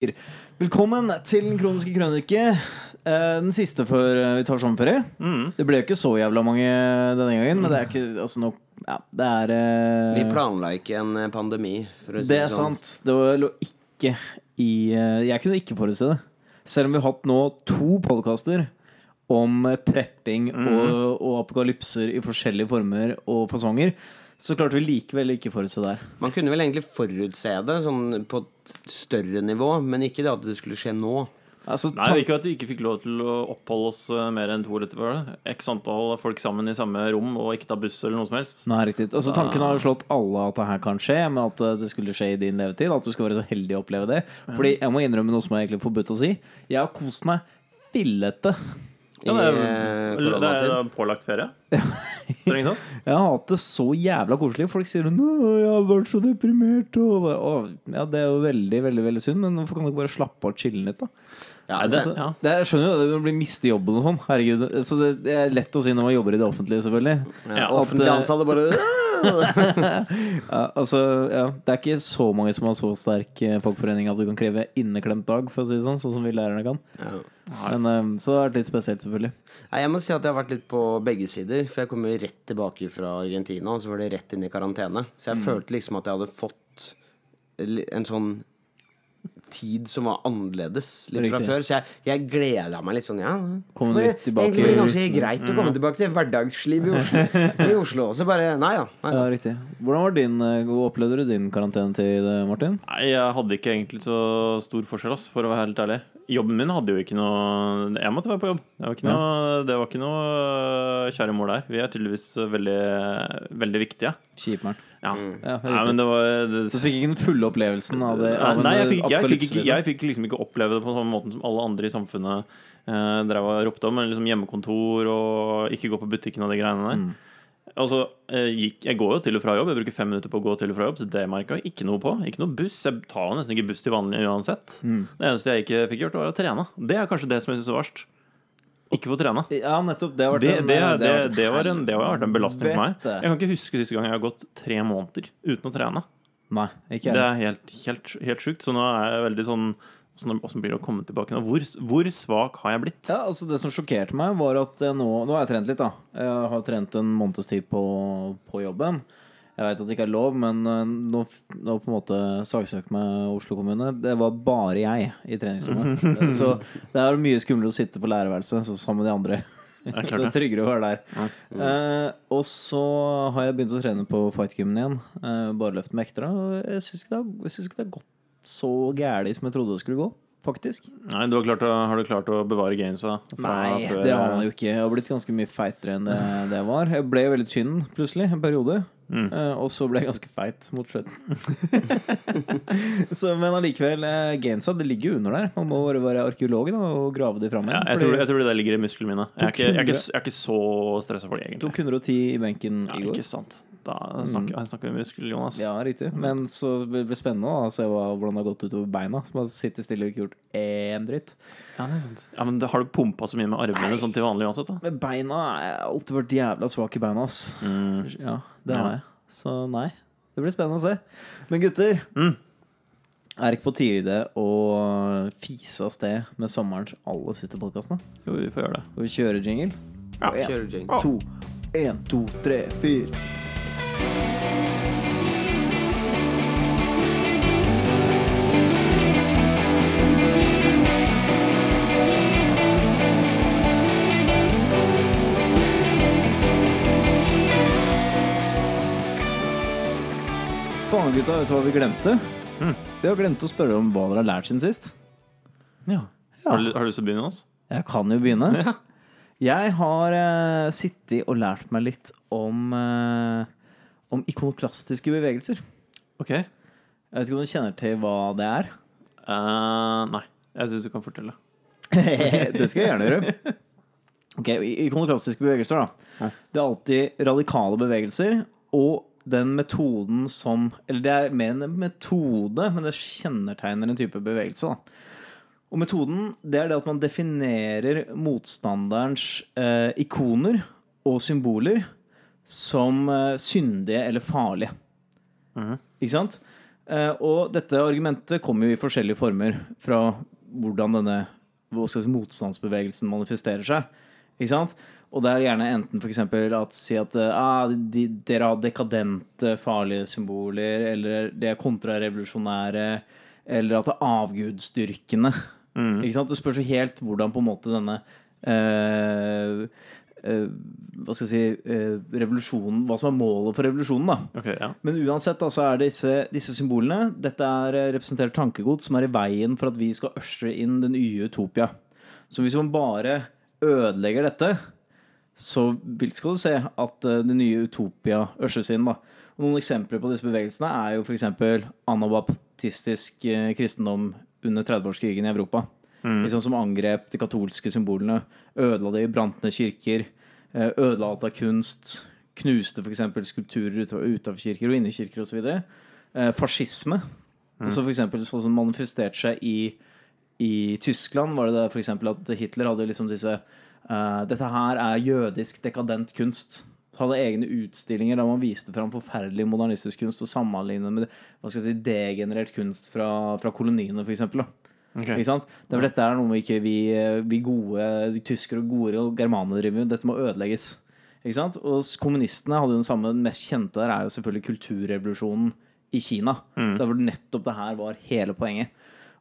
Velkommen til Den kroniske krønike. Eh, Den siste før eh, vi tar sommerferie. Mm. Det ble jo ikke så jævla mange denne gangen, men det er ikke altså, no, ja, Det er uh, Vi planla ikke en pandemi, Det er sånn. sant. Det lå ikke i uh, Jeg kunne ikke forutse det. Selv om vi har hatt nå to podkaster om prepping prepping og, og apokalypser i forskjellige former og fasonger, så klarte vi likevel ikke forutse det. Man kunne vel egentlig forutse det sånn på et større nivå, men ikke det at det skulle skje nå. Altså, Nei, Ikke at vi ikke fikk lov til å oppholde oss eh, mer enn to år etterpå. det. X antall folk sammen i samme rom og ikke ta buss eller noe som helst. Nei, riktig. Altså, tanken har jo slått alle at det her kan skje, men at eh, det skulle skje i din levetid. At du skal være så heldig å oppleve det. Fordi jeg må innrømme noe som er egentlig forbudt å si. Jeg har kost meg fillete. Ja, det er, eh, det er pålagt ferie. Strengt tatt. Jeg har hatt det så jævla koselig. Folk sier 'Nå, jeg har vært så deprimert'. Og, og, ja, det er jo veldig, veldig veldig synd, men hvorfor kan du ikke bare slappe av og chille litt, da? Ja, det- Altså, det, jeg skjønner jo det, du blir miste jobben og sånn. Herregud. Så det, det er lett å si når man jobber i det offentlige, selvfølgelig. ja, Ja, offentlig eh, ansatte bare Ja, altså, ja, det er ikke så mange som har så sterk eh, fagforening at du kan kreve inneklemt dag, for å si det sånn, sånn som vi lærerne kan. ja. Men, eh, så det har vært litt spesielt, selvfølgelig. Nei, Jeg må si at jeg har vært litt på begge sider. For jeg kom jo rett tilbake fra Argentina, og så var det rett inn i karantene. Så jeg følte liksom at jeg hadde fått en sånn tid som var annerledes litt fra før. Så jeg, jeg gleda meg litt sånn, ja. Kommer det litt tilbake egentlig ganske greit å komme tilbake til hverdagslivet i Oslo. I Oslo. Så bare Nei da. Nei, Ja, riktig. Hvordan var din, eh, opplevde du din karantenetid, eh, Martin? Nei, jeg hadde ikke egentlig så stor forskjell, ass, for å være helt ærlig. Jobben min hadde jo ikke noe Jeg måtte være på jobb. Det var ikke noe, det var ikke noe øh, kjære mor der. Vi er tydeligvis veldig, veldig viktige. Kjipmæren. Ja. Ja, Nei, men det var det, Så du fikk ikke den fulle opplevelsen av det? Av nei jeg, fikk, jeg, fikk jeg, ikke, jeg fikk liksom ikke oppleve det på samme måten som alle andre i samfunnet eh, drev og ropte om. Men liksom hjemmekontor og ikke gå på butikken og de greiene der. Mm. Altså, gikk, jeg går jo til og fra jobb. Jeg bruker fem minutter på å gå til og fra jobb. Så det merka jeg ikke noe på. Ikke noe buss. Jeg tar nesten ikke buss til vanlig uansett. Mm. Det eneste jeg ikke fikk gjort, var å trene. Det er kanskje det som jeg syns er verst. Ikke få trene. Ja, nettopp. Det Det, en, det, det, har vært det, var en, det har vært en belastning for meg. Jeg kan ikke huske siste gang jeg har gått tre måneder uten å trene. Nei, ikke jeg. Det er helt, helt, helt sjukt. Så nå er jeg veldig sånn Åssen blir det å komme tilbake nå? Hvor, hvor svak har jeg blitt? Ja, altså Det som sjokkerte meg, var at nå Nå har jeg trent litt, da. Jeg har trent en måneds tid på, på jobben. Jeg veit at det ikke er lov, men eh, nå, nå på en måte saksøker meg Oslo kommune. Det var bare jeg i treningsrommet. Så det er mye skumlere å sitte på lærerværelset sammen med de andre. Det er Det er tryggere å være der. Eh, og så har jeg begynt å trene på fightgymmen igjen. Eh, bare løft med ekter og Jeg syns ikke, ikke det har gått så gæli som jeg trodde det skulle gå. Faktisk. Nei, du har, klart å, har du klart å bevare gainsa Nei, før? det har man jo ikke. Jeg har blitt ganske mye feitere enn det, det jeg var. Jeg ble veldig tynn plutselig en periode. Mm. Eh, og så ble jeg ganske feit mot slutten. men allikevel, uh, gainsa det ligger jo under der. Man må bare være arkeolog da, og grave det fram Ja, igjen. jeg, tror, jeg tror det der ligger i musklene mine. Jeg er ikke, jeg er ikke, jeg er ikke så stressa for det, egentlig. 210 i benken Ja, i går. ikke sant. Da snakker, mm. snakker vi muskel, Jonas. Ja, riktig. Men så blir det spennende å se hva, hvordan det har gått utover beina. Som har sittet stille og ikke gjort én dritt. Ja, det er sant. Ja, men det- Har du pumpa så mye med armene sånn til vanlig uansett? da? Men beina Jeg har alltid vært jævla svak i beina, ass. Mm. Ja, det har Ja. jeg. Så nei. Det blir spennende å se. Men gutter, Mm. er det ikke på tide å fise av sted med sommerens aller siste podkast? Jo, vi får gjøre det. Og vi kjører jingle? Ja, En, Kjører jingle. to, en, to, tre, fire. Faen, gutta, vet du hva vi glemte? Mm. Vi har glemt å spørre om hva dere har lært siden sist. Ja. Har, du, har du lyst til å begynne, Jonas? Jeg kan jo begynne. Ja. Jeg har uh, sittet og lært meg litt om eh, Om ikonoklastiske bevegelser. Ok. Jeg vet ikke om du kjenner til hva det er? Eh, nei. Jeg syns du kan fortelle. det skal jeg gjerne gjøre. Ok, Ikonoklastiske bevegelser, da. Det er alltid radikale bevegelser, og den metoden som Eller det er mer en metode, men det kjennetegner en type bevegelse. da Og metoden det er det at man definerer motstanderens eh, ikoner og symboler som eh, syndige eller farlige. Mm. Ikke sant? Eh, og dette argumentet kommer jo i forskjellige former fra hvordan denne si, motstandsbevegelsen manifesterer seg. Ikke sant? Og det er gjerne enten f.eks. at si at eh, ah, de, dere har dekadente, farlige symboler, eller de er kontrarevolusjonære, eller at det er avgudsdyrkende. Ikke sant? Det spørs jo helt hvordan på en måte denne eh, Hva skal jeg si eh, Revolusjonen Hva som er målet for revolusjonen, da. okay, ja. Men uansett da, så er disse, disse symbolene Dette er eh, representerer tankegods som er i veien for at vi skal ushe inn den nye utopia. Så hvis man bare ødelegger dette, så vil, skal du se at eh, den nye utopia ushes inn. da Og Noen eksempler på disse bevegelsene er jo f.eks. anabaptistisk eh, kristendom under 30-årskrigen i Europa. Liksom som angrep de katolske symbolene, ødela de, brant ned kirker, eh, ødela alt av kunst, knuste f.eks. skulpturer utenfor kirker og inni kirker osv. Eh, fascisme, så for eksempel sånn som manifesterte seg i, i Tyskland, var det det eksempel at Hitler hadde liksom disse eh, Dette her er jødisk dekadent kunst. Hadde egne utstillinger der man viste fram forferdelig modernistisk kunst og sammenlignet med hva skal jeg si, degenerert kunst fra, fra koloniene, for eksempel, da. Ok. Ikke sant? Det er, dette er noe ikke vi, vi gode de tyskere og gode germanere driver med. Dette må ødelegges. Og kommunistene hadde jo den samme Den mest kjente der er jo selvfølgelig kulturrevolusjonen i Kina. Der hvor nettopp det her var hele poenget.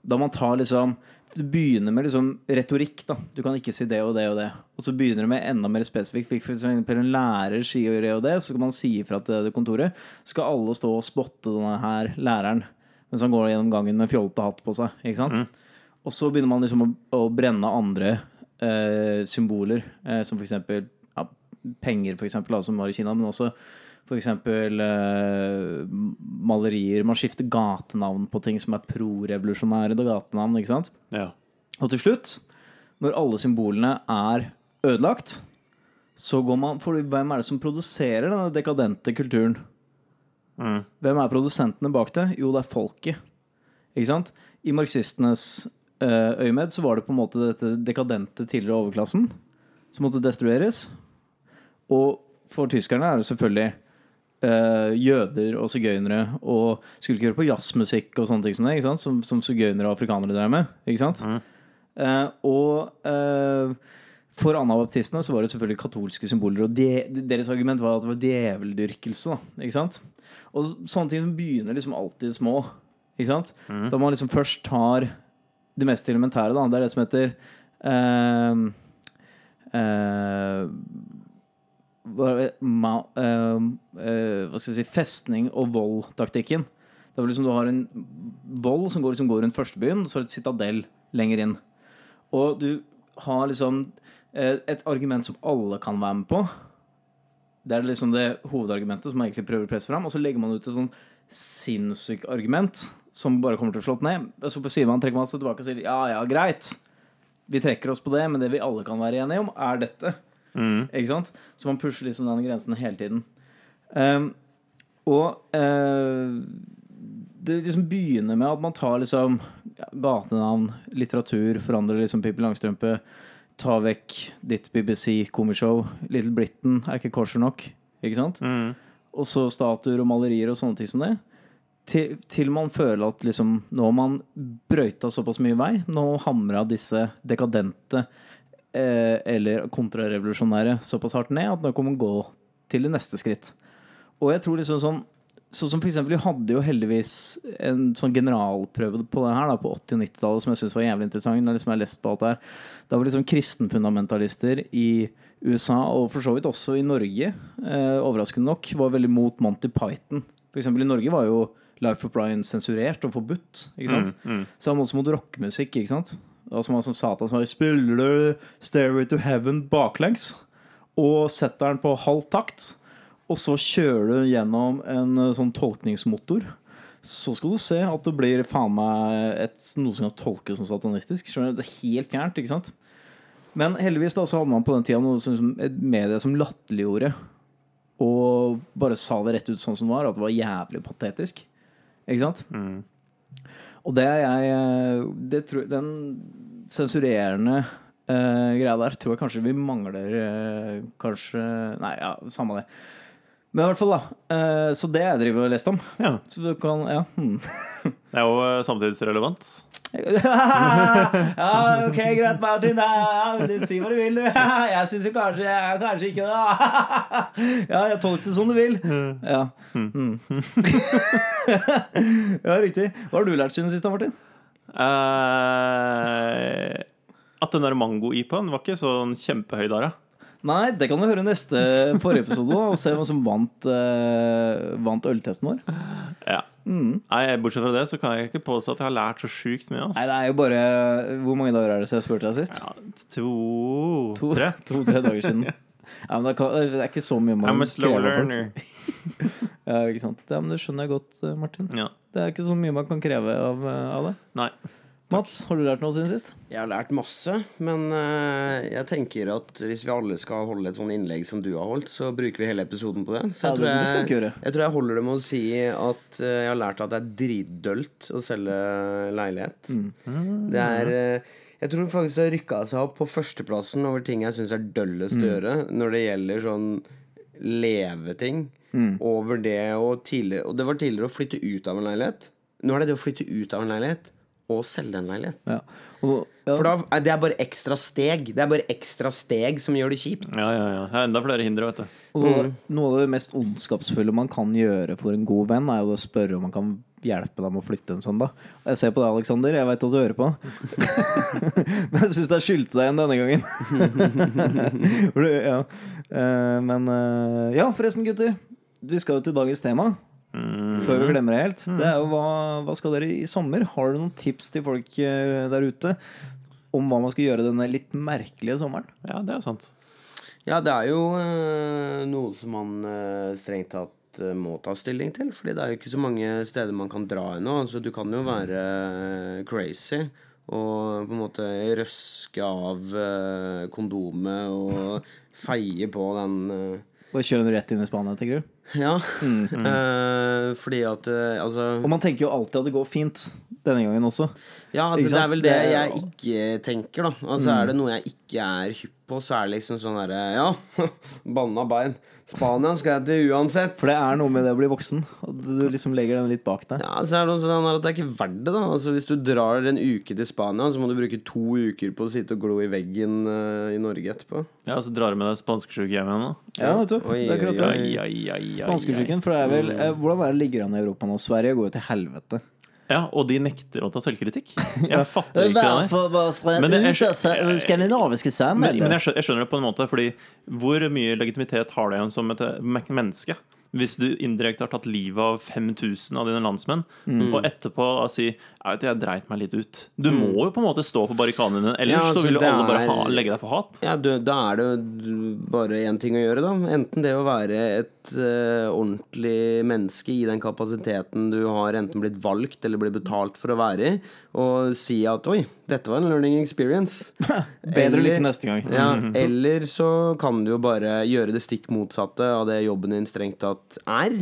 Da man tar liksom Du begynner med liksom retorikk. da Du kan ikke si det og det og det. Og så begynner du med enda mer spesifikt. Eksempel en lærer sier det og det, så kan man si ifra til det kontoret. Skal alle stå og spotte denne her læreren mens han går gjennom gangen med fjollete hatt på seg. Ikke sant? Og så begynner man liksom å, å brenne andre eh, symboler, eh, som for eksempel ja, penger, for eksempel, da, som var i Kina, men også for eksempel eh, malerier. Man skifter gatenavn på ting som er pro-revolusjonære gatenavn, ikke sant? Ja. Og til slutt, når alle symbolene er ødelagt, så går man for hvem er det som produserer denne dekadente kulturen? Mm. Hvem er produsentene bak det? Jo, det er folket. Ikke sant? I marxistenes eh, øyemed så var det på en måte dette dekadente tidligere overklassen som måtte destrueres. Og for tyskerne er det selvfølgelig eh, jøder og sigøynere og skulle ikke høre på jazzmusikk og sånne ting som det, som, som sigøynere og afrikanere drev med. Ikke sant? Eh, og eh, for anabaptistene så var det selvfølgelig katolske symboler. Og de, deres argument var at det var djeveldyrkelse. Da, ikke sant? Og sånne ting begynner liksom alltid små. Ikke sant? Da man liksom først tar det mest elementære, da. Det er det som heter uh, uh, eh, hva skal jeg si Festning og vold-taktikken. Det er liksom Du har en vold som går, liksom går rundt førstebyen, og så har du et citadell lenger inn. Og du har liksom eh, et argument som alle kan være med på. Det er liksom det hovedargumentet som man egentlig prøver å presse fram. Og så legger man ut et sånn sinnssykt argument som bare kommer til å slå ned. Så på siden man trekker man seg tilbake og sier ja, ja, greit. Vi trekker oss på det, men det vi alle kan være enige om, er dette. Ikke sant? Så man pusher liksom den grensen hele tiden. Um, og uh, det liksom begynner med at man tar liksom ja, gatenavn, litteratur, forandrer liksom Pippi Langstrømpe, ta vekk ditt BBC-komishow, Little Britain er ikke kosher nok, ikke sant? Mm. Og så statuer og malerier og sånne ting som det. Til, til man føler at liksom nå har man brøyta såpass mye vei, nå hamra disse dekadente eh, eller kontrarevolusjonære såpass hardt ned at nå kan man gå til det neste skritt. Og jeg tror liksom sånn Sånn som for eksempel, Vi hadde jo heldigvis en sånn generalprøve på det her da, på 80- og 90-tallet som jeg synes var jævlig interessant. Da liksom jeg lest på alt det her Da var liksom kristenfundamentalister i USA, og for så vidt også i Norge, eh, overraskende nok, var veldig mot Monty Python. For eksempel i Norge var jo Life of Brian sensurert og forbudt. ikke sant? Samme måte også mot rockemusikk. ikke sant? Som var som Satan som var Spiller du Stairway to Heaven baklengs og setter den på halv takt, og så kjører du gjennom en eh, sånn tolkningsmotor, så skal du se at det blir faen meg et, noe som kan tolkes som satanistisk. Skjønner du? Det er helt gærent, ikke sant? Men heldigvis da så hadde man på den tida noe som, et medie som latterliggjorde og bare sa det rett ut sånn som det var, at det var jævlig patetisk. Ikke sant? Og det er jeg eh, det tror, Den sensurerende uh, greia der tror jeg kanskje vi mangler uh, Kanskje Nei, ja, samme det. Men i hvert fall, da. eh, Så det jeg driver og lest om. Ja. Så du kan Ja. Hmm. Det er jo eh, samtidsrelevant. ja, ok, greit, Martin. Ja, du, si hva du vil, du. Jeg syns jo kanskje jeg, Kanskje ikke det. Ja, jeg tolker det som du vil. Ja. Hmm. ja, riktig. Hva har du lært siden sist, da, Martin? Uh, at den der mango-IPA-en var ikke sånn kjempehøy ja. Nei, det kan du høre neste forrige episode og se hvem som vant, uh, vant øltesten vår. ja. Nei, Bortsett fra det så kan jeg ikke påstå at jeg har lært så sjukt mye. Nei, Altså. det er jo bare Hvor mange dager er det siden jeg spurte deg sist? Ja, to, To- tre. To-tre dager siden. Ja, men det, kan, det er ikke så mye man I'm a slow learner. Ja, ikke sant? Ja, men Det skjønner jeg godt, eh, Martin. Ja. Det er ikke så mye man kan kreve av, eh, av det. Nei. Mats, har du lært noe siden sist? Jeg har lært masse, men eh, jeg tenker at hvis vi alle skal holde et sånn innlegg som du har holdt, så bruker vi hele episoden på det. Så Ja, jeg, tror jeg, det skal ikke gjøre. jeg tror jeg holder det med å si at eh, jeg har lært at det er dritdølt å selge leilighet. Mm. Det er eh, Jeg tror faktisk det har rykka seg opp på førsteplassen over ting jeg syns er døllest Mm. å gjøre, når det gjelder sånn leveting. Mm. Over det å tidligere Og det var tidligere å flytte ut av en leilighet. Nå er det det å flytte ut av en leilighet og selge en leilighet. Ja. Og, ja. For da, det er bare ekstra steg. Det er bare ekstra steg som gjør det kjipt. Ja, ja, ja. Det er enda flere hindre, vet du. Og noe av det mest ondskapsfulle man kan gjøre for en god venn, er jo å spørre om man kan hjelpe deg med å flytte en søndag. Og jeg ser på deg, Aleksander. Jeg veit at du hører på. Men jeg syns det har skyldt seg igjen denne gangen. Ja. Eh, Men eh, ja, forresten, gutter. Vi skal jo til dagens tema. Før vi glemmer det helt. Det er jo hva, hva skal dere i sommer? Har du noen tips til folk eh, der ute om hva man skal gjøre denne litt merkelige sommeren? Ja, det er sant. Ja, det er jo eh, noe som man eh, strengt tatt må ta stilling til. Fordi det er jo ikke så mange steder man kan dra ennå. Altså, du kan jo være crazy og på en måte røske av kondomet og feie på den Bare kjøre den rett inn i spannet tenker du? Ja. Eh, fordi at uh, Altså Og man tenker jo alltid at det går fint denne gangen også. Ja, altså det er vel det jeg ikke tenker, da. Altså Er det noe jeg ikke er hypp på, så er det liksom sånn derre Ja, banna bein. Spania skal jeg til uansett. For det er noe med det å bli voksen. Og du liksom legger den litt bak deg. Ja, så er det noe sånn at det er ikke verdt det, da. Altså Hvis du drar en uke til Spania, så må du bruke to uker på å sitte og glo i veggen uh, i Norge etterpå. Ja, Så drar du med deg spansksjuke hjem igjen, da. Ja, nettopp. du. Det er akkurat det. Spanskesyken. For det er vel eh, Hvordan er det ligger an i Europa nå? Sverige går jo til helvete. Ja, og de nekter å ta selvkritikk. Jeg fatter ikke det der. Men det er Men, men jeg, skjønner, det på en måte, fordi hvor mye legitimitet har det igjen som et eh, menneske? Hvis du indirekte har tatt livet av 5000 av dine landsmenn, Mm. og etterpå si jeg vet, 'jeg dreit meg litt ut'. Du må jo på en måte stå på barrikadene dine, ellers Ja, altså, så vil jo alle alle bare er- ha, legge deg for hat. Ja, du, da er det jo bare én ting å gjøre, da. Enten det å være et uh, ordentlig menneske i den kapasiteten du har enten blitt valgt eller blitt betalt for å være i, og si at 'oi, dette var en learning experience'. Bedre lykke neste gang. Ja, eller så kan du jo bare gjøre det stikk motsatte av det jobben din strengt tatt er.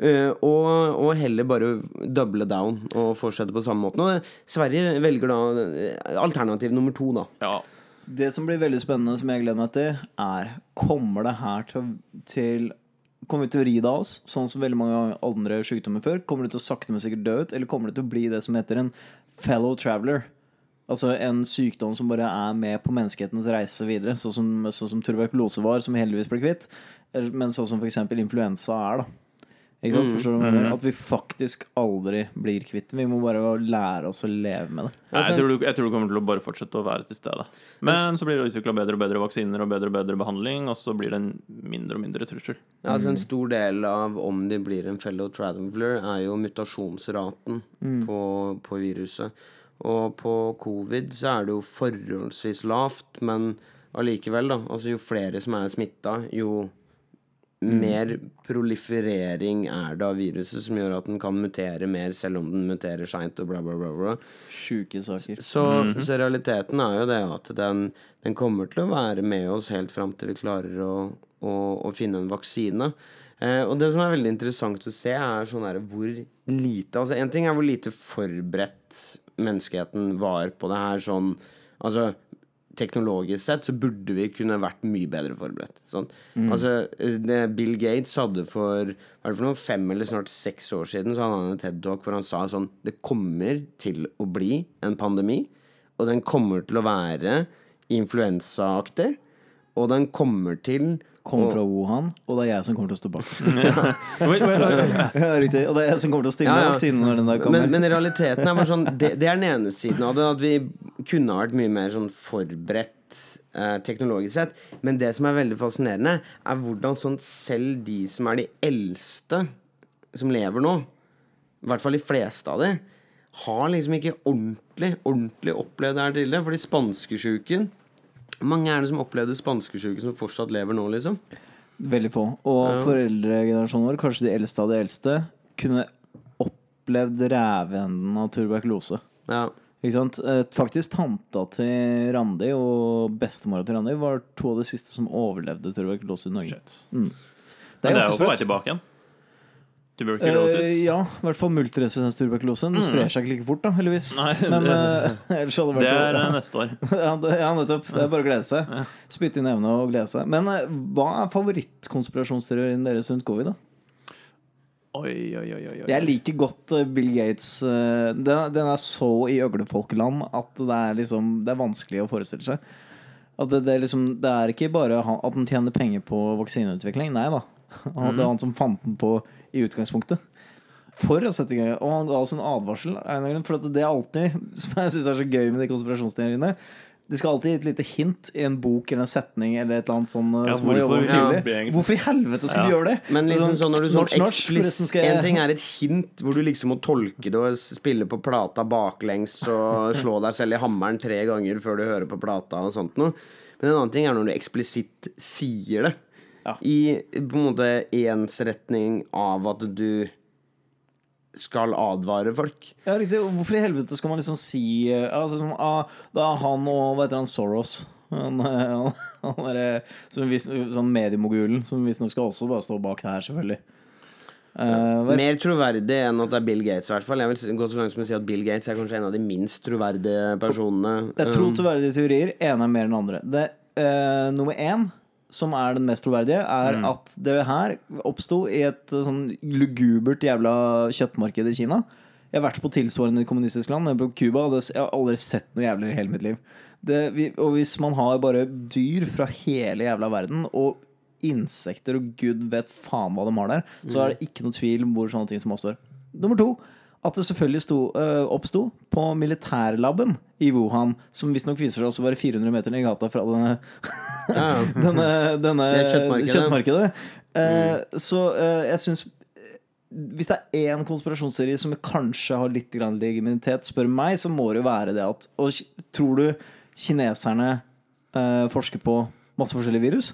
Uh, og, og heller bare double down og fortsette på samme måte. Og Sverige velger da eh, alternativ nummer to, da. Ja, Det som blir veldig spennende, som jeg gleder meg til, er Kommer det her til, til Kommer vi til å ri det av oss, sånn som veldig mange andre sykdommer før? Kommer det til å sakte, men sikkert dø ut? Eller kommer det til å bli det som heter en fellow traveler? Altså en sykdom som bare er med på menneskehetens reise videre. Sånn som, så som tuberkulose var, som vi heldigvis ble kvitt. Men sånn som f.eks. influensa er, da. Ikke sant? Forstår du hva jeg mener? At vi faktisk aldri blir kvitt den. Vi må bare lære oss å leve med det. Nei, jeg, tror du, jeg tror du kommer til å bare fortsette å være til stede. Men så blir det utvikla bedre og bedre vaksiner og bedre og bedre behandling, og så blir det en mindre og mindre trussel. Ja, altså En stor del av om de blir en fellow traveler, er jo mutasjonsraten på, på viruset. Og på covid så er det jo forholdsvis lavt, men allikevel, da. Altså jo flere som er smitta, jo mer proliferering er det av viruset, som gjør at den kan mutere mer, selv om den muterer seint og bla, bla, bla. bla. Sjuke saker. Så, så realiteten er jo det at den, den kommer til å være med oss helt fram til vi klarer å, å, å finne en vaksine. Eh, og det som er veldig interessant å se, er sånn her hvor lite Altså, en ting er hvor lite forberedt menneskeheten var på det her sånn Altså, teknologisk sett så burde vi kunne vært mye bedre forberedt. Sånn. Mm. Altså, det Bill Gates hadde for, det for noen, fem eller snart seks år siden, så hadde han en TED-talk hvor han sa sånn Det kommer til å bli en pandemi, og den kommer til å være influensaaktig, og den kommer til Kommer fra Wuhan, og det er jeg som kommer til å stå bak. Ja, riktig. Og det er jeg som kommer til å stille Ja, ja. vaksinen når den der kommer. Men, men realiteten er bare sånn det, det er den ene siden av det. At vi kunne ha vært mye mer sånn forberedt eh, teknologisk sett. Men det som er veldig fascinerende, er hvordan sånn selv de som er de eldste som lever nå, i hvert fall de fleste av de, har liksom ikke ordentlig, ordentlig opplevd det her tidligere. Fordi spanskesjuken Mange er det som opplevde spanskesjuke som fortsatt lever nå, liksom? Veldig få. Og foreldregenerasjonen vår, kanskje de eldste av de eldste, kunne opplevd rævenden av tuberkulose. Ja. Ikke sant? Eh, Faktisk tanta til Randi og bestemora til Randi var to av de siste som overlevde tuberkulose i Norge. Mm. Det Men det er jo på vei tilbake igjen. Tuberculosis. Eh, ja, i hvert fall multiresistens tuberkulose. Den sprer seg ikke like fort, da, heldigvis. Nei, Men det- eh, ellers hadde det Det vært er ja. neste år. ja, det, ja, nettopp. Det er bare å glede seg. Spytte i evne og glede seg. Men eh, hva er favorittkonspirasjonsteorien deres rundt covid, da? Oi, oi, oi, oi. Jeg liker godt eh, Bill Gates. eh, Den, den er så i øglefolkeland at det er liksom Det er vanskelig å forestille seg. At det, det, er liksom, det er ikke bare at han tjener penger på vaksineutvikling. Nei da. Han, Det var han som fant den på i utgangspunktet. For å sette i gang Og han ga oss en advarsel. For det er alltid, som jeg syns er så gøy med de konspirasjonsteoriene Det skal alltid gi et lite hint i en bok eller en setning eller et eller annet sånn eh, Ja, som hvorfor- ja, Hvorfor i helvete skulle Ja. du gjøre det? Men liksom sånn når du sånn norsk, norsk, eksplis- forresten skal jeg- En ting er et hint hvor du liksom må tolke det og spille på plata baklengs og slå deg selv i hammeren tre ganger før du hører på plata og sånt noe. Men en annen ting er når du eksplisitt sier det. Ja. I på en måte ensretning av at du skal advare folk. Ja, riktig. Hvorfor i helvete skal man liksom si eh, altså, som, ah, Det er han og hva heter han, Soros. Han, eh, han, han er, som vis, sånn mediemogulen som visstnok skal også bare stå bak det her, selvfølgelig. Uh, Mer troverdig enn at det er Bill Gates, i hvert fall. Jeg vil gå så langt som å si at Bill Gates er kanskje en av de minst troverdige personene. det er to troverdige teorier. Ene er mer enn andre. Det, uh, nummer én, som er den mest troverdige, er at det her oppsto i et eh, sånn lugubert jævla kjøttmarked i Kina. Jeg har vært på tilsvarende kommunistisk land, på Cuba, jeg har aldri sett noe jævligere i hele mitt liv. Det, og hvis man har bare dyr fra hele jævla verden, og insekter og gud vet faen hva de har der, så er det ikke noe tvil om hvor sånne ting som oppstår. Nummer to, at det selvfølgelig sto, uh, oppsto på militærlaben i Wuhan, som visstnok viser seg også å være 400 meter ned i gata fra denne, Ja, denne, denne kjøttmarkedet. kjøttmarkedet. Uh, mm. Så uh, jeg syns hvis det er én konspirasjonsserie som kanskje har litt grann legitimitet, spør meg, så må det jo være det at Og tror du kineserne forsker på masse forskjellige virus?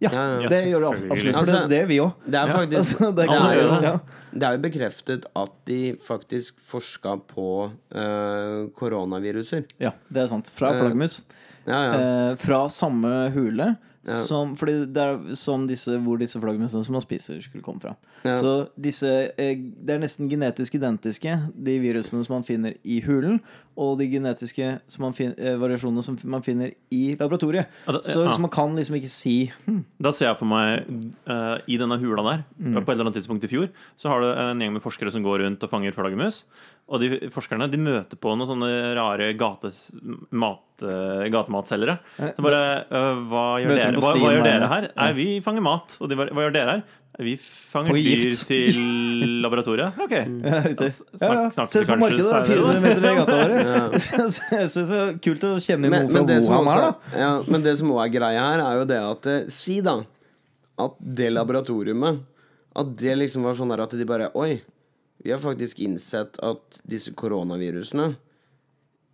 Ja, Ja, ja. det gjør det absolutt. For Altså, det, det er vi òg. Det er faktisk Altså, det, det. ja. Det er jo bekreftet at de faktisk forska på uh, koronaviruser. ja, det er sant. Fra Eh, flaggermus. Ja, ja. Eh, fra samme hule Ja. som, fordi det er som disse, hvor disse flaggermusene som man spiser, skulle komme fra. Ja. Så disse eh, Det er nesten genetisk identiske, de virusene som man finner i hulen, og de genetiske som man fin, eh, variasjonene som man finner i laboratoriet. Ja, Så, så man kan liksom ikke si hm, Da ser jeg for meg uh, i denne hula der Mm. På et eller annet tidspunkt i fjor Så har du en gjeng med forskere som går rundt og fanger flaggermus. Og de forskerne de møter på noen sånne rare gates, mat, eh, gatematselgere. Så bare eh, hva, gjør dere, hva, hva gjør dere her? Nei, vi fanger mat. Og de bare Hva gjør dere her? Vi fanger dyr til laboratoriet. Ok. ja, riktig. Snakk- Sett på kanskje markedet, det er 400 meter i gata vår. Det er kult å kjenne inn noen fra men, det Wuhan her, da. ja, men det som også er greia her, er jo det at eh, Si da at det laboratoriumet At det liksom var sånn der at de bare Oi, vi har faktisk innsett at disse koronavirusene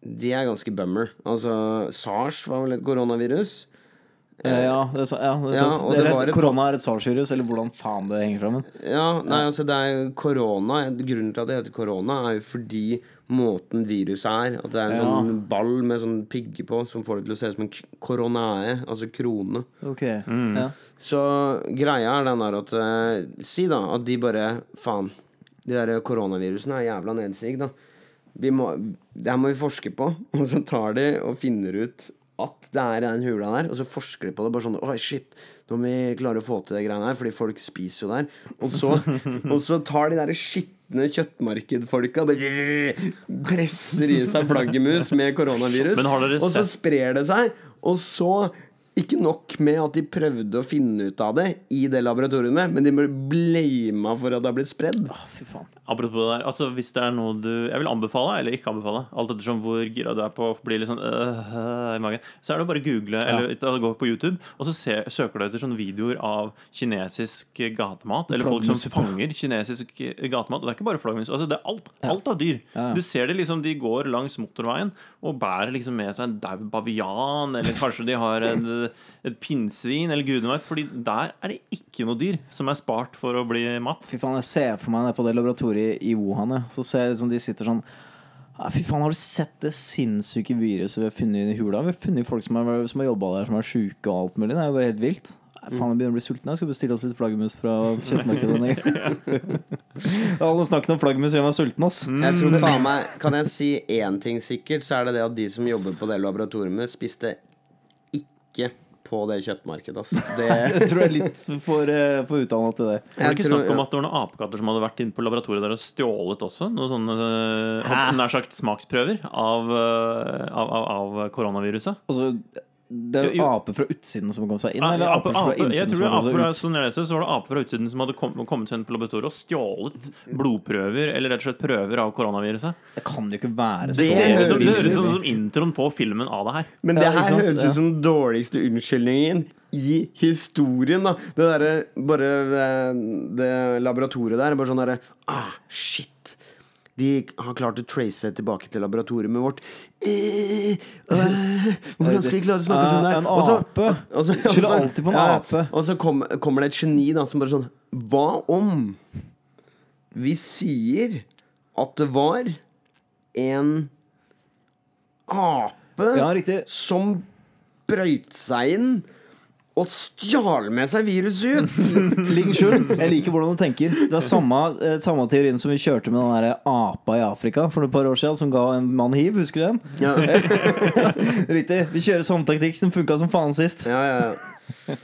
De er ganske bummer. Altså, SARS var vel et koronavirus. Eh, Ja, det er, så, ja, det er, Ja, det er, var et- korona er et SARS-virus, eller hvordan faen det henger sammen. Ja, nei, altså det er korona Grunnen til at det heter korona, er jo fordi måten viruset er. At det er en Ja. sånn ball med sånn pigge på som får det til å se ut som en koronae, altså krone. Ok, ja. Så greia er den der at eh, Si da at de bare Faen, de der koronavirusene er jævla nedsig, da. Vi må, det her må vi forske på. Og så tar de og finner ut at det er den hula der, og så forsker de på det. Bare sånn Oi, shit, nå må vi klare å få til det greiene her, fordi folk spiser jo der. Og så, og så tar de der skitne kjøttmarkedfolka Og presser i seg flaggermus med koronavirus, og så sprer det seg. Og så ikke nok med at de prøvde å finne ut av det i det laboratoriet, men de ble blama for at det har blitt spredd. Fy faen. Apropos det der, altså hvis det er noe du Jeg vil anbefale eller ikke anbefale, alt ettersom hvor gira du er på å bli litt sånn øh, øh, i magen, så er det bare å google eller ta- gå på YouTube, og så se, søker du etter sånne videoer av kinesisk gatemat. Eller folk som fanger kinesisk gatemat. Og det er ikke bare flaggermus. Altså det er alt, alt av dyr. Ja, ja. Du ser det liksom, de går langs motorveien og bærer liksom med seg en daud bavian, eller kanskje de har en, et pinnsvin, eller gudene veit. Fordi der er det ikke noe dyr som er spart for å bli matt. Fy faen, jeg ser for meg det på det laboratoriet i Wuhan. jeg. Så ser jeg liksom de sitter sånn Fy faen, Har du sett det sinnssyke viruset vi har funnet i hula? Vi har funnet folk som har, som har jobba der, som er sjuke og alt mulig. Det er jo bare helt vilt. Faen, jeg begynner å bli sulten. Jeg skal bestille oss litt flaggermus fra kjøttmarkedet. Alle snakkene om flaggermus gjør meg sulten, ass. Jeg tror faen meg Kan jeg si én ting sikkert, så er det det at de som jobber på det laboratoriet, spiste ikke på det kjøttmarkedet, Altså. Det Jeg tror jeg er litt for, uh, for utdanna til det. Var det ikke snakk om at det var noen apekatter som hadde vært inne på laboratoriet der og stjålet også? Noen sånne øh, nær sagt smaksprøver av, øh, av, av, av koronaviruset? Altså, det er jo aper fra utsiden som kom seg inn, eller ape, ape, fra ape, jeg tror som det aper fra, sånn jeg leser, så var det aper fra utsiden som hadde kom, kommet seg inn på laboratoriet og stjålet blodprøver eller rett og slett prøver av koronaviruset. Det kan jo ikke være så Det høres ut- høres som introen på filmen av det her. Men det her ja, sant? høres ut som den dårligste unnskyldningen i historien. da Det derre Bare det, det laboratoriet der. Bare sånn derre Ah, shit. De har klart å trace tilbake til laboratoriet med vårt eh, Hvordan skal vi klare å snakke sånn der? En ape. Skylder alltid på en ape. Og så kom, kommer det et geni da som bare sånn Hva om vi sier at det var en ape Ja, som brøyt seg inn og stjal med seg viruset ut. Ling Shun, jeg liker hvordan du tenker. Det er samme, eh, samme teorien som vi kjørte med den der apa i Afrika for et par år siden, som ga en mann hiv. Husker du den? Ja, Riktig. Vi kjører samme taktikk som funka som faen sist. ja, ja.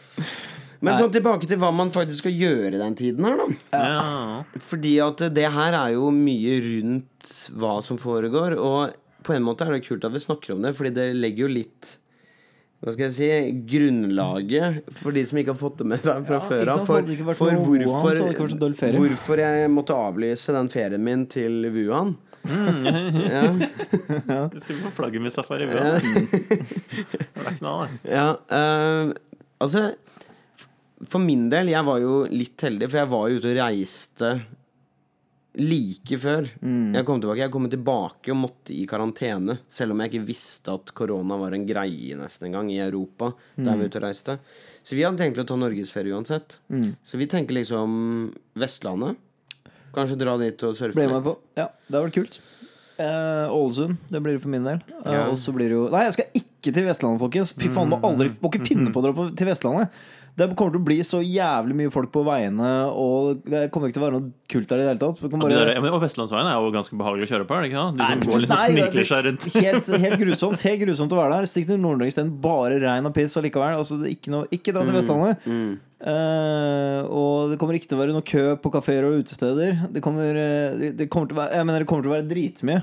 Men sånn tilbake til hva man faktisk skal gjøre den tiden her, da. Ja. Fordi at det her er jo mye rundt hva som foregår. Og på en måte er det kult at vi snakker om det, fordi det legger jo litt hva skal jeg si? Grunnlaget for de som ikke har fått det med seg fra Ja, før av. For, for hvorfor, Wuhan, hvorfor, jeg måtte avlyse den ferien min til Wuhan. ja, Du skulle få flagget med Det er knall, det. ja uh, altså For min del, jeg var jo litt heldig, for jeg var jo ute og reiste like før jeg kom tilbake. Jeg kom tilbake og måtte i karantene, selv om jeg ikke visste at korona var en greie nesten en gang i Europa. Der vi ute og reiste Så vi hadde tenkt å ta norgesferie uansett. Så vi tenker liksom Vestlandet. Kanskje dra dit og surfe litt. på. Ja, det har vært kult. Eh, Ålesund. Det blir det for min del. Eh, Ja. Og så blir det jo Nei, jeg skal ikke til Vestlandet, folkens. Fy faen, må aldri Må ikke finne på å dra på, til Vestlandet. Det kommer til å bli så jævlig mye folk på veiene, og det kommer ikke til å være noe kult der i det hele tatt. Kan Ja, de der, og Vestlandsveien er jo ganske behagelig å kjøre på, er det ikke? De som Nei, går liksom nei, det- snikler seg rundt. Helt, helt grusomt Helt grusomt å være der. Stikk til Nord-Norge isteden. Bare regn og piss allikevel. Altså, ikke, noe, ikke dra til Vestlandet. Eh, og det kommer ikke til å være noe kø på kafeer og utesteder. Det kommer, eh, det, det kommer til å være Jeg mener det kommer til å være dritmye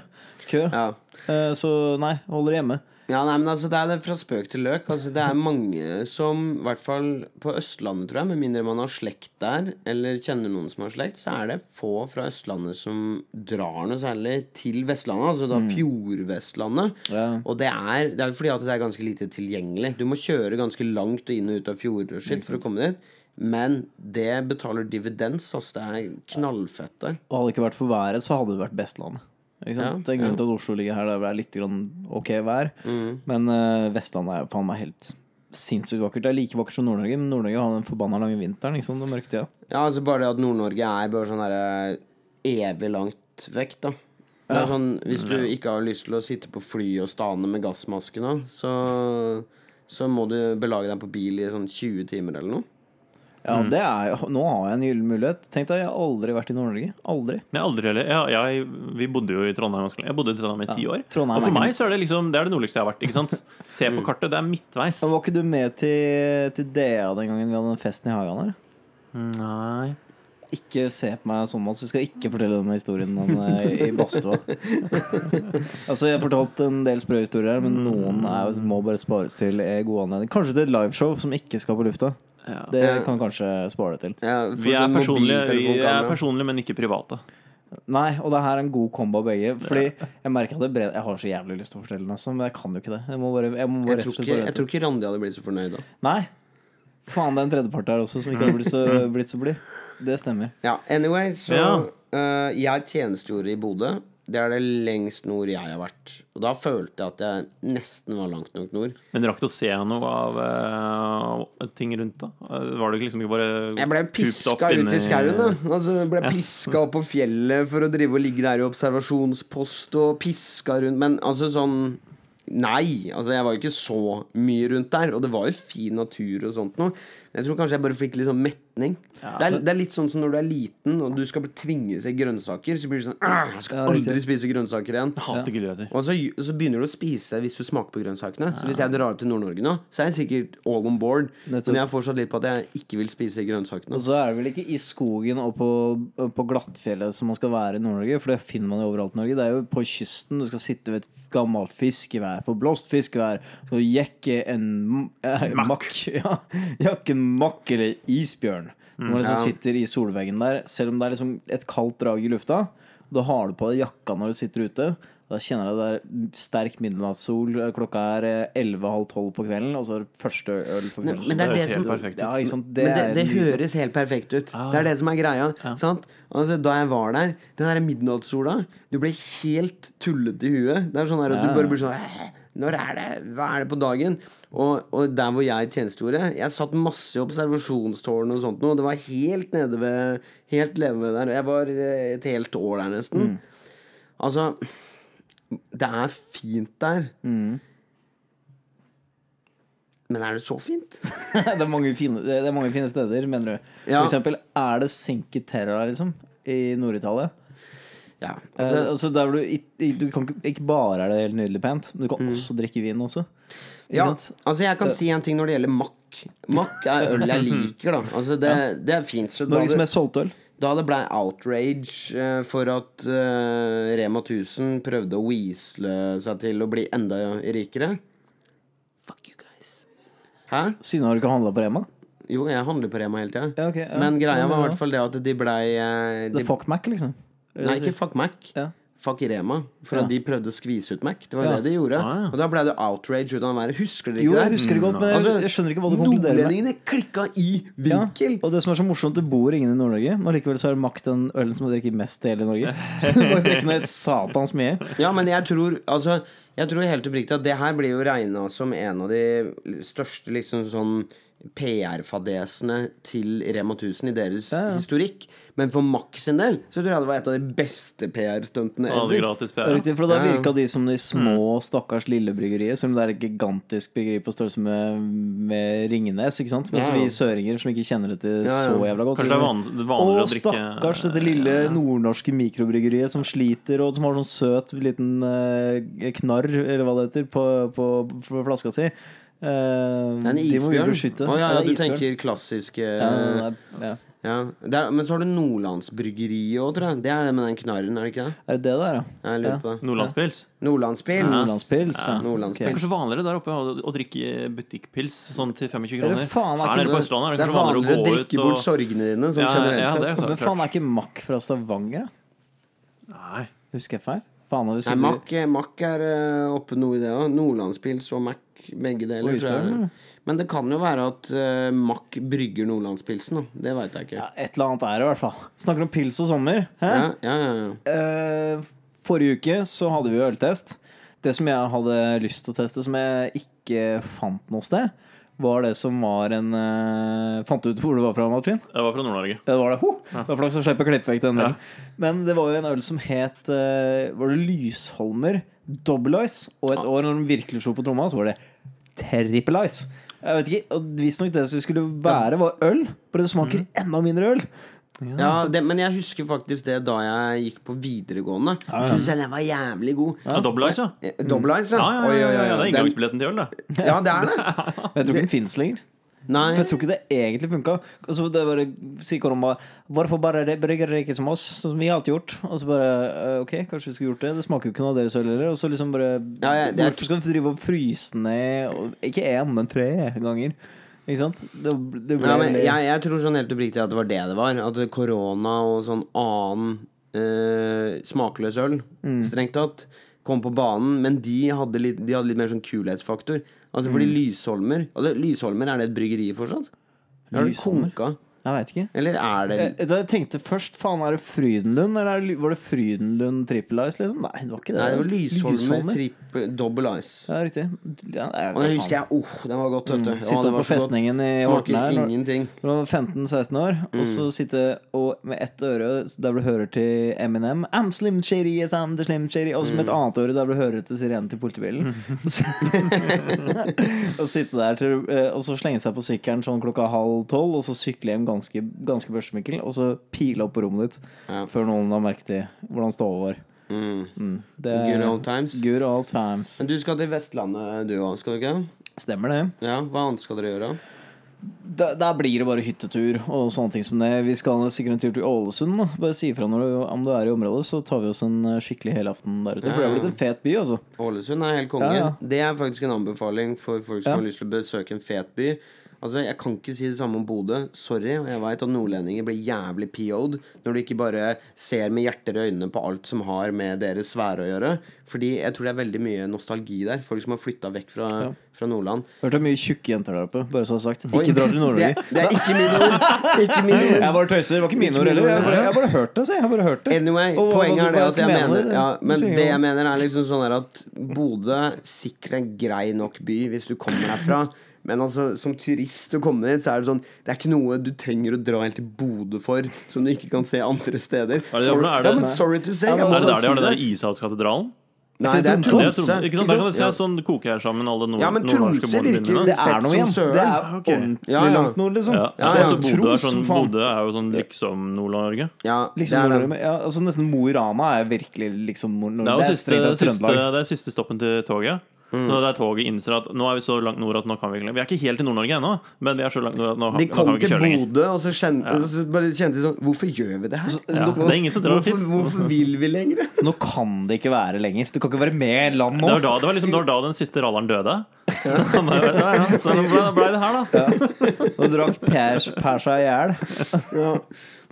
kø. Ja. Uh, så nei, holder hjemme. Ja, nei, men altså Det er det fra spøk til løk. Altså Det er mange som, i hvert fall på Østlandet, tror jeg, med mindre man har slekt der, eller kjenner noen som har slekt, så er det få fra Østlandet som drar noe særlig til Vestlandet. Altså da Fjordvestlandet. Ja. Og det er, det er fordi at det er ganske lite tilgjengelig. Du må kjøre ganske langt og inn og ut av fjorder og for å komme dit. Men det betaler dividends. Altså Det er knallfett der. Og hadde det ikke vært for været, så hadde det vært Vestlandet. Ikke sant? Ja, det er grunnen ja. til at Oslo ligger her. Der det er litt grann ok vær. Mm. Men uh, Vestlandet er faen meg helt sinnssykt vakkert. Det er like vakkert som Nord-Norge, men Nord-Norge har den forbanna lange vinteren. Ikke sant? Den mørke tida. Ja, altså bare det at Nord-Norge er bare sånn derre evig langt vekk, da. Det er Ja. sånn, Hvis du ikke har lyst til å sitte på fly og stane med gassmaske nå, så, så må du belage deg på bil i sånn 20 timer eller noe. Ja, det er, jo- nå har jeg en gyllen mulighet. Tenk deg, jeg har aldri vært i Nord-Norge. Aldri. Jeg aldri heller. Jeg, jeg, vi bodde jo i Trondheim. Jeg bodde i Trondheim i ti år. Trondheim og for meg så er det liksom Det er det nordligste jeg har vært. Ikke sant? Se på kartet, det er midtveis. Men Var ikke du med til, til DA den gangen vi hadde den festen i hagen her? Nei Ikke se på meg sånn, Mats. Vi skal ikke fortelle denne historien om, eh, i badstua. altså, jeg har fortalt en del sprø historier her, men noen er, må bare spares til eh, gode anledninger. Kanskje til et liveshow som ikke skal på lufta. Ja. Det kan kan kanskje spare det til. Ja, Vi er personlige, vi er personlige, men ikke private. Nei, og det her er en god kombo av begge. Fordi jeg merker at det bred... Jeg har så jævlig lyst til å fortelle noe, men jeg kan jo ikke det. Jeg må bare, jeg må bare Jeg tror, ikke, jeg tror ikke Randi hadde blitt så fornøyd da. Nei. Faen, det er en tredjepart her også som ikke har blitt så, blitt så blid. Det stemmer. Ja, anyway, så Ja. eh, Jeg tjenestegjorde i Bodø. Det er det lengst nord jeg har vært. Og da følte jeg at jeg nesten var langt nok nord. Men rakk du å se noe av eh, ting rundt, da? Eh, Var det liksom ikke bare Jeg ble piska ut i skauen. da. Altså, jeg ble Yes. piska opp på fjellet for å drive og ligge der i observasjonspost og piska rundt. Men altså sånn Nei. Altså, jeg var jo ikke så mye rundt der. Og det var jo fin natur og sånt noe. Jeg tror kanskje jeg bare fikk litt sånn metning. det, er, det er litt sånn som når du er liten og du skal tvinge seg grønnsaker. Så blir det sånn Jeg skal aldri spise grønnsaker igjen. Og så, så begynner du å spise hvis du smaker på grønnsakene. Så hvis jeg drar til Nord-Norge nå, så er jeg sikkert all on board. Men jeg er fortsatt litt på at jeg ikke vil spise grønnsakene. Og så er det vel ikke i skogen og på, på glattfjellet som man skal være i Nord-Norge, for det finner man jo overalt i Norge. Det er jo på kysten. Du skal sitte ved et gammelt fiskevær, forblåst fiskevær. Du skal jekke en eh, makk. Ja, jakke en makk eller isbjørn. Når man liksom sitter i solveggen der, selv om det er liksom et kaldt drag i lufta, da har du på deg jakka når du sitter ute. Da kjenner jeg det er sterk midnattssol. Klokka er 11.30 på kvelden, og så er det første øl på kvelden. Men det er Det som. Ja, sant? Men det, er det høres helt perfekt ut. Det er det som er greia. Sant? Altså, da jeg var der, den der midnattssola Du ble helt tullete i huet. Det er sånn at Ja. du bare blir sånn «Hæ? Når er det? Hva er det på dagen? Og, og der hvor jeg tjenestegjorde Jeg satt masse i observasjonstårn og sånt noe. Det var helt nede ved Helt leve ved der. Jeg var eh, et helt år der nesten. Altså Det er fint der. Men er det så fint? det, er fine, det er mange fine steder, mener du. Ja. For eksempel, er det Cinque Terra, liksom? I Nord-Italia? Ja, Altså, altså, altså der hvor du, du kan ikke, bare er det helt nydelig pent, men du kan også drikke vin også. Ja, altså jeg kan si en ting når det gjelder makk. Makk er øl jeg liker, da. Altså det, det er fint. Norges mest solgte øl. da det blei outrage eh, for at uh, Rema 1000 prøvde å weasle seg til å bli enda rikere Fuck you guys. Hæ? Siden har du ikke handla på Rema? Jo, jeg handler på Rema hele tida. Ja, okay, ja. Men greia var i hvert fall det at de blei eh, The de, Fuck Mac, liksom? Nei, ikke fuck Mac. Ja. Fuck Rema. For at de prøvde å skvise ut Mac. Det var det de gjorde. Ah. Og da ble det outrage ut av været. Husker dere ikke Jo, det? jeg husker det godt, men jeg, Altså, jeg skjønner ikke hva du konkluderer med. Nordlendingene klikka i vinkel. og det som er så morsomt, det bor ingen i Nord-Norge, men likevel så er Mac den ølen som drikker mest i hele Norge. Så du må drikke ned et satans mye. Ja, men jeg tror Altså Jeg tror helt oppriktig at det her blir jo regna som en av de største liksom sånn PR-fadesene til Rema 1000 i deres Ja, ja. historikk. Men for Max sin del så tror jeg det var et av de beste PR-stuntene ever. gratis PR. Riktig, for da virka de som de små, stakkars lille bryggeriet. Som det er et gigantisk bryggeri på størrelse med, med Ringnes. Ikke sant? Mens Ja, ja. vi søringer som ikke kjenner dette Ja, ja. så jævla godt Kanskje det er van det er vanligere Å, drikke drikke stakkars dette lille nordnorske mikrobryggeriet som sliter, og som har sånn søt liten eh, knarr, eller hva det heter, på, på, på flaska si. Eh, Det en de må vi isbjørn. beskytte. Oh, ja, ja, du isbjørn. tenker klassiske ja, Ja, ja. er, Men så har du Nordlandsbryggeriet òg, tror jeg. Det er det med den knarren, er det ikke det? Er det det der, ja? Jeg lurer på det. Nordlandspils. Nordlandspils. Nordlandspils. Ja. Det er kanskje vanligere der oppe å, å drikke butikkpils sånn til 25 Eller kroner. faen, er Her nede på det- Østlandet er Det det er kanskje vanligere å drikke bort og sorgene dine, sånn Ja, generelt sett. det Men faen, er ikke Mack fra Stavanger, da? Nei. Husker jeg feil? Faen, Nei, Mac, Mack, Mack er eh, oppe noe i det òg. Nordlandspils og Mac, begge deler. Oi, Tror jeg. Men det kan jo være at uh, Mack brygger Nordlandspilsen, da. Det veit jeg ikke. ja, Et eller annet er det i hvert fall. Snakker om pils og sommer. Hæ? Ja, ja, ja, ja. Eh, forrige uke så hadde vi jo øltest. Det som jeg hadde lyst til å teste, som jeg ikke fant noe sted, var det som var en uh, Fant du ut hvor det var fra, Martin? Jeg var fra Nord-Norge. Ja, det var det. Ho! Det var flaks å slippe å klippe vekk den Ja. Men det var jo en øl som het uh, Var det Lysholmer Double Ice? Og et år når den virkelig slo på tromma, så var det Triple Ice. Jeg vet ikke, Visstnok det som skulle være, var øl. Bare det smaker enda mindre øl. Ja, det, Men jeg husker faktisk det da jeg gikk på videregående. Ja, ja. Syns jeg den var jævlig god. Ja, Double Ice, ja. Eh, Double Ice, ja. Ja, ja, ja, ja, ja. Det er inngangsbilletten til øl, det. Ja, det er det. Men jeg tror ikke den fins lenger. Nei. For jeg tror ikke det egentlig funka. Og så det bare sier Koron bare Hvorfor bare det- brygger dere ikke som oss, sånn som vi alltid gjort? Og så bare eh, Ok, kanskje vi skulle gjort det. Det smaker jo ikke noe av deres øl heller. Og så liksom bare Ja, ja, er- Hvorfor skal vi drive og fryse ned og, Ikke én, men tre ganger. Ikke sant? Det, det ble Ja, men jeg, jeg tror sånn helt oppriktig at det var det det var. At korona og sånn annen eh, smakløs øl, Mm. strengt tatt, kom på banen. Men de hadde litt, de hadde litt mer sånn kulhetsfaktor. Altså fordi Mm. Lysholmer Altså Lysholmer, er det et bryggeri fortsatt? Lysholmer? har det konka? Jeg veit ikke. Eller er det Jeg, jeg tenkte først faen, er det Frydenlund? Eller er var det Frydenlund Triple Ice, liksom? Nei, det var ikke det. Nei, det var Lysholmer triple, double ice. Ja, riktig. Ja, jeg, Og det husker jeg, oh, den var godt, vet du. Mm. Sitte ja, på festningen i Horten her ingenting. du var 15-16 år, og Mm. så sitte og med ett øre der du hører til Eminem I'm Slim Shady, yes I'm the Slim Shady Og så med et Mm. annet øre der du hører til sirenen til politibilen. og sitte der til, eh, Og så slenge seg på sykkelen sånn klokka halv tolv, og så sykle hjem ganske, ganske børstemikkel, og så pile opp på rommet ditt Ja. før noen har merket det, hvordan ståa var. Mm. Mm. Det Good old times. Good old times. Men du skal til Vestlandet, du òg, skal du ikke? Stemmer det. Ja, Hva annet skal dere gjøre? Der, der blir det bare hyttetur og sånne ting som det. Vi skal sikkert en tur til Ålesund. Da. Bare si ifra om du er i området, så tar vi oss en eh, skikkelig helaften der ute. For det er blitt en fet by, altså. Ålesund er helt konge. Ja, ja. Det er faktisk en anbefaling for folk som Ja. har lyst til å besøke en fet by. Altså, Jeg kan ikke si det samme om Bodø. Sorry. og Jeg veit at nordlendinger blir jævlig PO'd når du ikke bare ser med hjerter i øynene på alt som har med deres sfære å gjøre. Fordi jeg tror det er veldig mye nostalgi der. Folk som har flytta vekk fra, Ja. fra Nordland. Hørte er mye tjukke jenter der oppe, bare så sagt. Oi, Ikke dra til Nord-Norge. det er ikke mine ord. Ikke mine ord. Jeg bare tøyser. Det var ikke mine ord heller. Jeg ord. bare, har bare hørt det, så jeg har bare hørt det. Anyway, Og poenget er det at jeg mener, mener ja, Men det jeg mener er liksom sånn at Bodø sikkert en grei nok by hvis du kommer herfra. Men altså, som turist å komme dit, så er det sånn Det er ikke noe du trenger å dra helt til Bodø for, som du ikke kan se andre steder. Er det- Sorry, er det- ja, men sorry to say. Ja, jeg må Er det der de har den. Ishavskatedralen? Nei, det er Det er Tromsø. Ikke sant? Der kan du se Ja. sånn koker her sammen alle nord Ja, men nordnorske Tromsø virker dine. Det er noe igjen. Det er ordentlig Ja, ja. langt nord, liksom. Ja, Ja, er ja. så Bodø er sånn. Bodø er jo sånn liksom Nord-Norge. Ja, Liksom er Nord-Norge, ja, altså Nesten Mo i Rana er virkelig liksom Nord-Norge. Det er tatt siste, det er siste stoppen til toget. Når det er toget innser at nå er vi så langt nord at nå kan vi ikke. Vi er ikke helt i Nord-Norge ennå, men vi er så langt nord at nå, De nå kan vi ikke kjøre lenger. Bodø, og så kjente, og så bare kjente de sånn Hvorfor gjør vi det her? Ja, det er ingen som drar hvorfor, hvorfor vil vi lenger? Så nå kan det ikke være lenger. Du kan ikke være med i land Det var, da, det var liksom det var da den siste ralleren døde. Han ja, ja, så ble, ble det her, da. Nå drakk Per, per seg i hjel. Ja.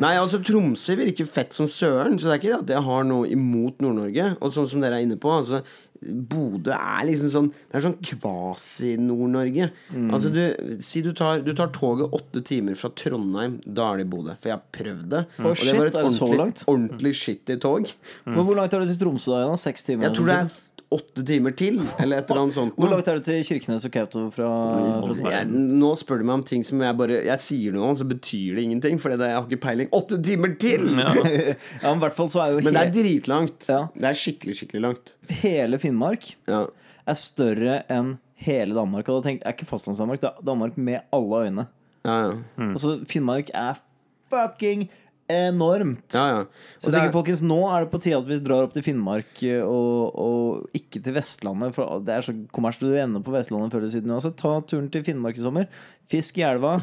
Nei, altså Tromsø virker fett som søren, så det er ikke at jeg har noe imot Nord-Norge. Og sånn som dere er inne på, altså Bodø er liksom sånn Det er sånn kvasi-Nord-Norge. Mm. Altså du Si du tar, du tar toget åtte timer fra Trondheim, da er det Bodø. For jeg har prøvd det. Mm. og det shit, var et ordentlig, ordentlig shitty tog. Men hvor langt er det til Tromsø da? Seks timer? Jeg tror det er åtte timer til, eller et eller annet sånt. Hvor langt er det til Kirkenes og Kautokeino fra Jeg, nå spør du meg om ting som jeg bare Jeg sier noe, om, så betyr det ingenting. For jeg har ikke peiling. Åtte timer til! Ja. Ja, men hvert fall så er jo Men det er dritlangt. Ja. Det er skikkelig, skikkelig langt. hele Finnmark Ja. er større enn hele Danmark. Og da tenk, er ikke fastlands-Danmark, det er Danmark med alle øyne. Ja, ja. Altså, Finnmark er fucking enormt. ja, ja. Så jeg tenker, er, folkens, nå er det på tide at vi drar opp til Finnmark eh, og, og ikke til Vestlandet. For det er så kommers du ender på Vestlandet før eller siden uansett. Ta turen til Finnmark i sommer. Fisk i elva.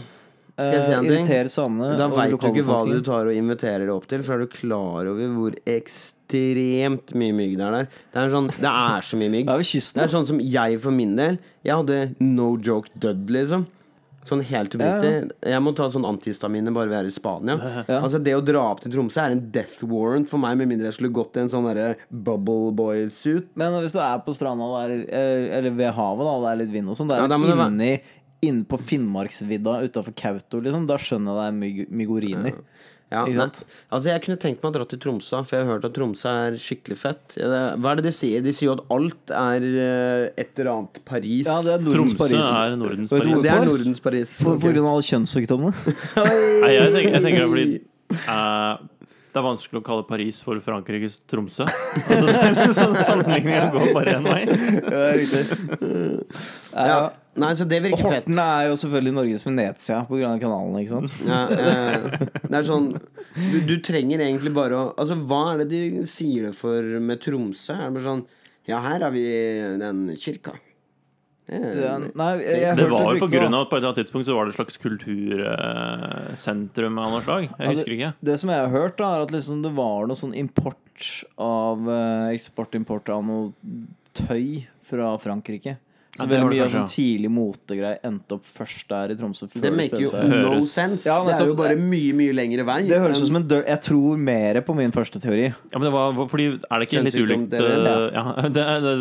Skal jeg si en ting? Irriter samene. da veit du ikke hva du tar og inviterer opp til, for er du klar over hvor ekstremt mye mygg det er der? Det er, sånn, det er så mye mygg. Det er Det er sånn som jeg for min del Jeg hadde no joke dødd, liksom. Sånn helt oppriktig. Jeg må ta sånn antihistamine bare vi er i Spania. Ja. Altså Det å dra opp til Tromsø er en death warrant for meg, med mindre jeg skulle gått i en sånn bubble boy-suit. Men hvis du er på stranda og det er, eh, eller ved havet, da, og det er litt vind og sånn, det er ja, det inni Inne på Finnmarksvidda utafor Kautokeino, liksom, da skjønner jeg det er myg migoriner. Ja, Ikke sant? sant? altså Jeg kunne tenkt meg å dra til Tromsø, for jeg har hørt at Tromsø er skikkelig fett. Hva er det de sier? De sier jo at alt er eh, et eller annet Paris. Ja, det er Nordens Tromsø Paris. er Nordens Paris. Det er? Nordens Paris. På, okay. på grunn av alle kjønnssykdommene. Nei, jeg tenker, jeg tenker det er fordi eh, Det er vanskelig å kalle Paris for Frankrikes Tromsø. Altså, det er en Sammenligninga går bare én vei. Ja, riktig. Ja. Nei, så det virker fett. Horten er jo selvfølgelig Norges Venezia av kanalen, ikke sant? Ja, eh, det er sånn du, du trenger egentlig bare å Altså, hva er det de sier det for med Tromsø? Er det bare sånn Ja, her har vi den kirka. Det er- Ja, nei, jeg, jeg Det var jo på grunn av at på et eller annet tidspunkt så var det et slags kultursentrum av noe slag. Jeg husker ikke. Det som jeg har hørt, da er at liksom det var noe sånn import av eh, eksport-import av noe tøy fra Frankrike. Så Ja, det veldig mye av sånn tidlig motegreier endte opp først der i Tromsø. før Det maker jo no sense. Ja, det er jo bare mye, mye lengre vei. Det høres ut som en dør Jeg tror mer på min første teori. Ja, men det var, fordi Er det ikke litt ulikt det eh, ja, det det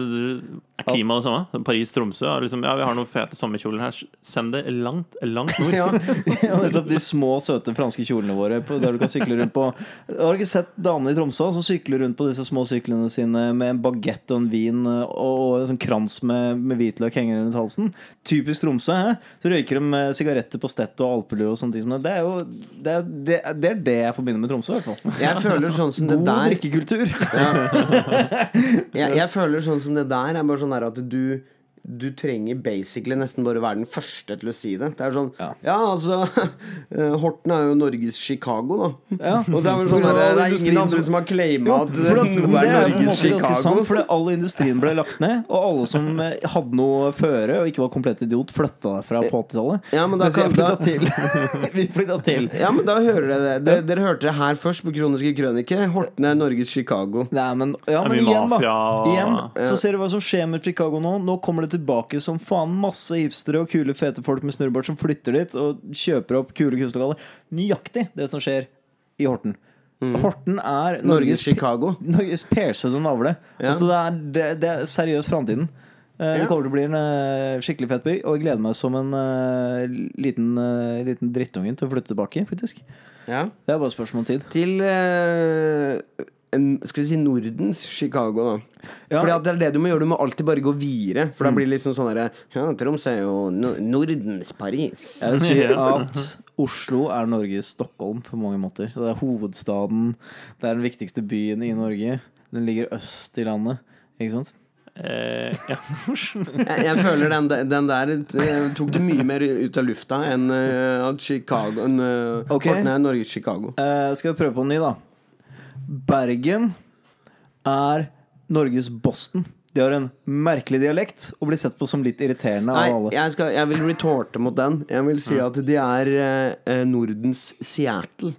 er klima det samme? Paris-Tromsø er liksom Ja, vi har noen fete sommerkjoler her. Send det langt, langt nord. ja. Ja, nettopp de små, søte franske kjolene våre på, der du kan sykle rundt på Har du ikke sett damene i Tromsø som sykler rundt på disse små syklene sine med en bagett og en vin og, og en sånn krans med, med hvitløk hengende rundt halsen? Typisk Tromsø. Hæ? Så røyker de med sigaretter på stett og alpelue og sånne ting. som Det er jo det er det, det, er det jeg forbinder med Tromsø, i hvert fall. Jeg føler sånn som det der God drikkekultur. drikkekultur. jeg, jeg føler sånn som det der er bare sånn der at du du trenger basically nesten bare være den første til å si det. Det er sånn Ja, Ja. altså eh, Horten er jo Norges Chicago, da. Ja. Og det er, vel sånn der, det er ingen andre som- har claima at noe det er Norges ganske sant, fordi all industrien ble lagt ned, og alle som eh, hadde noe føre og ikke var komplett idiot, flytta derfra på 80-tallet. Ja, men da kan- flytta da- til. Vi flytta til. Ja, men da hører dere det. det. Dere hørte det her først på Kroniske krønike. Horten er Norges Chicago. Nei, men, ja, men igjen, da. Igjen, så ser du hva som skjer med Chicago nå. Nå kommer det tilbake som faen masse hipstere og kule, fete folk med snurrebart som flytter dit og kjøper opp kule kunstlokaler. Nøyaktig det som skjer i Horten. Horten er Norges Norges, Chicago. Norges persede navle. Ja. Altså, det, er, det, det er seriøst framtiden. Eh, Det kommer til å bli en eh, skikkelig fet by, og jeg gleder meg som en uh, liten, uh, liten drittungen til å flytte tilbake, faktisk. Ja. Det er bare et spørsmål om tid. Til skal vi si Nordens Chicago, da. Ja. Fordi at det er det du må gjøre. Du må alltid bare gå videre. For da blir det liksom sånn derre Ja, Troms er jo no Nordens Paris. Jeg vil si at Oslo er Norges Stockholm på mange måter. Det er hovedstaden. Det er den viktigste byen i Norge. Den ligger øst i landet. Ikke sant? Eh, ja. Jeg, jeg føler den, den der eh, tok det mye mer ut av lufta enn eh, at Chicago enn, eh, Ok. Horten er Norges Chicago. Eh, skal vi prøve på en ny, da? Bergen er Norges Boston. De har en merkelig dialekt og blir sett på som litt irriterende Nei, av alle. jeg, skal, jeg vil retorte mot den. Jeg vil si at de er eh, eh, Nordens Seattle.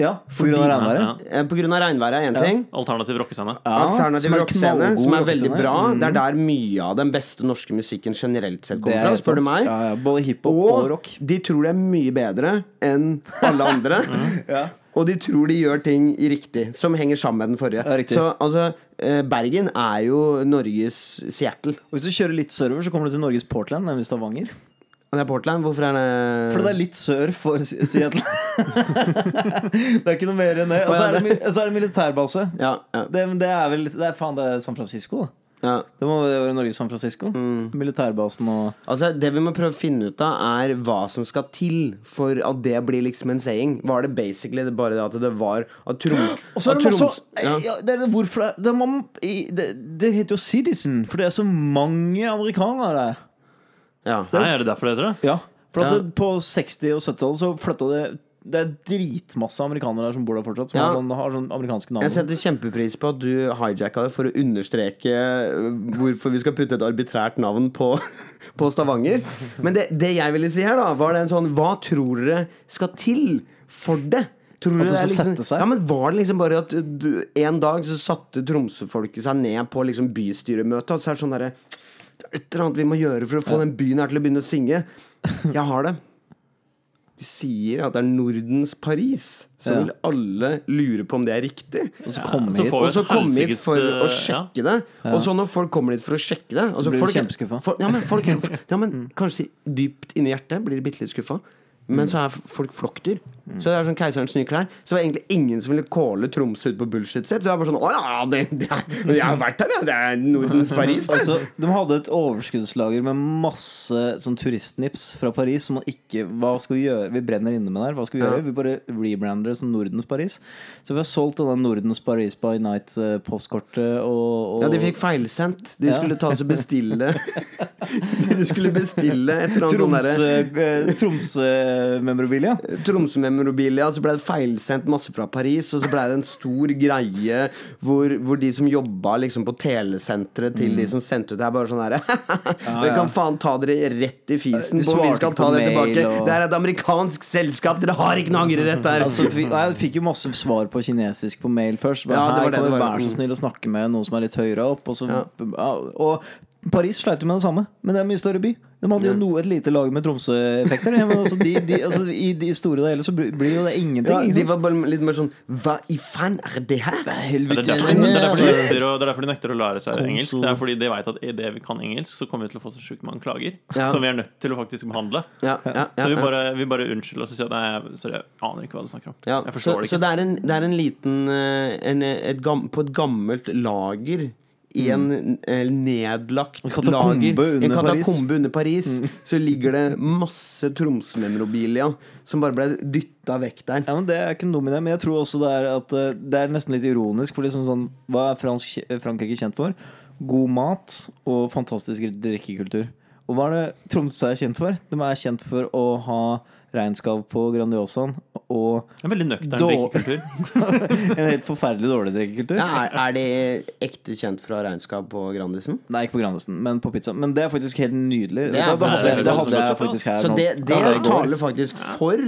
Ja, på grunn av regnværet. Ja. Eh, På grunn av regnværet er én ting. Alternativ rockescene. Ja, Alternativ som er rockscene, som er veldig bra. Mm. Det er der mye av den beste norske musikken generelt sett kommer er fra, spør du meg. Ja, ja, både hiphop og, Og rock. de tror det er mye bedre enn alle andre. Ja. Og de tror de gjør ting i riktig, som henger sammen med den forrige. Ja, så altså, eh, Bergen er jo Norges Seattle. Og hvis du kjører litt sørover, så kommer du til Norges Portland, nemlig Stavanger. Det er Portland. Hvorfor er det For det er litt sør for Seattle. det er ikke noe mer enn det. Og så er er det militærbase. Ja, ja, Det, det er vel Det er faen, det er San Francisco, da. Ja. Det må være Norge San Francisco. Militærbasen og Altså, det vi må prøve å finne ut av, er hva som skal til for at det blir liksom en saying. Var det basically det bare det at det var at Troms Og så er det masse ja. ja, det, er det, hvorfor det, man, det, det heter jo Citizen, for det er så mange amerikanere der. Ja. Nei, er det derfor det heter det? Ja, for at Ja. det, På 60- og 70-tallet så flytta det Det er dritmasse amerikanere der som bor der fortsatt. Som Ja. har, sånn, har sånn amerikanske navn. Jeg setter kjempepris på at du hijacka det for å understreke øh, hvorfor vi skal putte et arbitrært navn på, på Stavanger. Men det, det jeg ville si her, da, var det en sånn Hva tror dere skal til for det? Tror At det det liksom, sette seg? Ja, men Var det liksom bare at du, en dag så satte Tromsø-folket seg ned på liksom bystyremøtet, og så er det sånn derre er et eller annet vi må gjøre for å få den byen her til å begynne å synge. Jeg har det. Sier at det er Nordens Paris. Så Ja. vil alle lure på om det er riktig. og så komme så hit. får Og så komme hit for å eh, sjekke det. Og så når folk kommer hit for å sjekke det altså blir folk, kjempeskuffa. Ja, men folk ja, men kanskje dypt inni hjertet blir de bitte litt skuffa. men så er folk flokkdyr. Så det er sånn Keiserens nye klær. Så det var egentlig ingen som ville calle Tromsø ut på bullshit sitt. Så det var bare sånn Å ja, det, det er, jeg har vært her, ja. Det er Nordens Paris. Altså, de hadde et overskuddslager med masse sånn turistnips fra Paris som man ikke Hva skal vi gjøre? Vi brenner inne med det her. Hva skal vi Ja. gjøre? Vi bare rebrander det som Nordens Paris. Så vi har solgt denne Nordens Paris by night-postkortet og, og Ja, de fikk feilsendt. De Ja. skulle ta og bestille De skulle bestille et eller annet sånt derre Tromsø- Tromsø-memorabilia, så ble det feilsendt masse fra Paris, og så ble det en stor greie hvor, hvor de som jobba liksom på telesenteret til de som sendte ut det, er bare sånn herre Dere ja. kan faen ta dere rett i fisen på vi skal ta det tilbake. og- Det er et amerikansk selskap, dere har ikke noe angrerett der. Altså, jeg fikk jo masse svar på kinesisk på mail først. Bare, Ja, det var det kan det du var. være så snill å snakke med noen som er litt høyere opp? Og, så, ja, og Paris sleit jo med det samme, men det er en mye større by. De hadde jo noe et lite lag med Tromsø-effekter. Men altså, de, de, altså, I de store deler så blir jo det ingenting. Ja, de var bare litt mer sånn Hva i faen er det her? Det er Helvete. derfor, det, er derfor de nekter å, det er derfor de nekter å lære seg Konsul. engelsk. Det er fordi de vet at idet vi kan engelsk, så kommer vi til å få så sjukt mange klager. Ja. Som vi er nødt til å faktisk behandle. Ja, ja, ja, Så vi bare, vi bare unnskylder oss og sier at nei, sorry, jeg aner ikke hva du snakker om. Jeg forstår så, det det så det er en, det er en liten eh, en, et gam, På et gammelt lager i en eh, nedlagt En lager En katakombe under Paris Så ligger det masse Tromsø-memorabilia som bare ble dytta vekk der. Ja, men Det er ikke en dum idé, men jeg tror også det er at eh, Det er nesten litt ironisk. For liksom sånn, Hva er fransk, Frankrike kjent for? God mat og fantastisk drikkekultur. Og hva er det Tromsø er kjent for? De er kjent for å ha regnskap på Grandiosaen og er veldig nøktern drikkekultur. en helt forferdelig dårlig drikkekultur. Ja, er, er det ekte kjent fra regnskap på Grandisen? Nei, ikke på Grandisen, men på pizza. Men det er faktisk helt nydelig. Det er det, det, hadde, det hadde jeg faktisk her Så nå. det, det Ja, taler faktisk for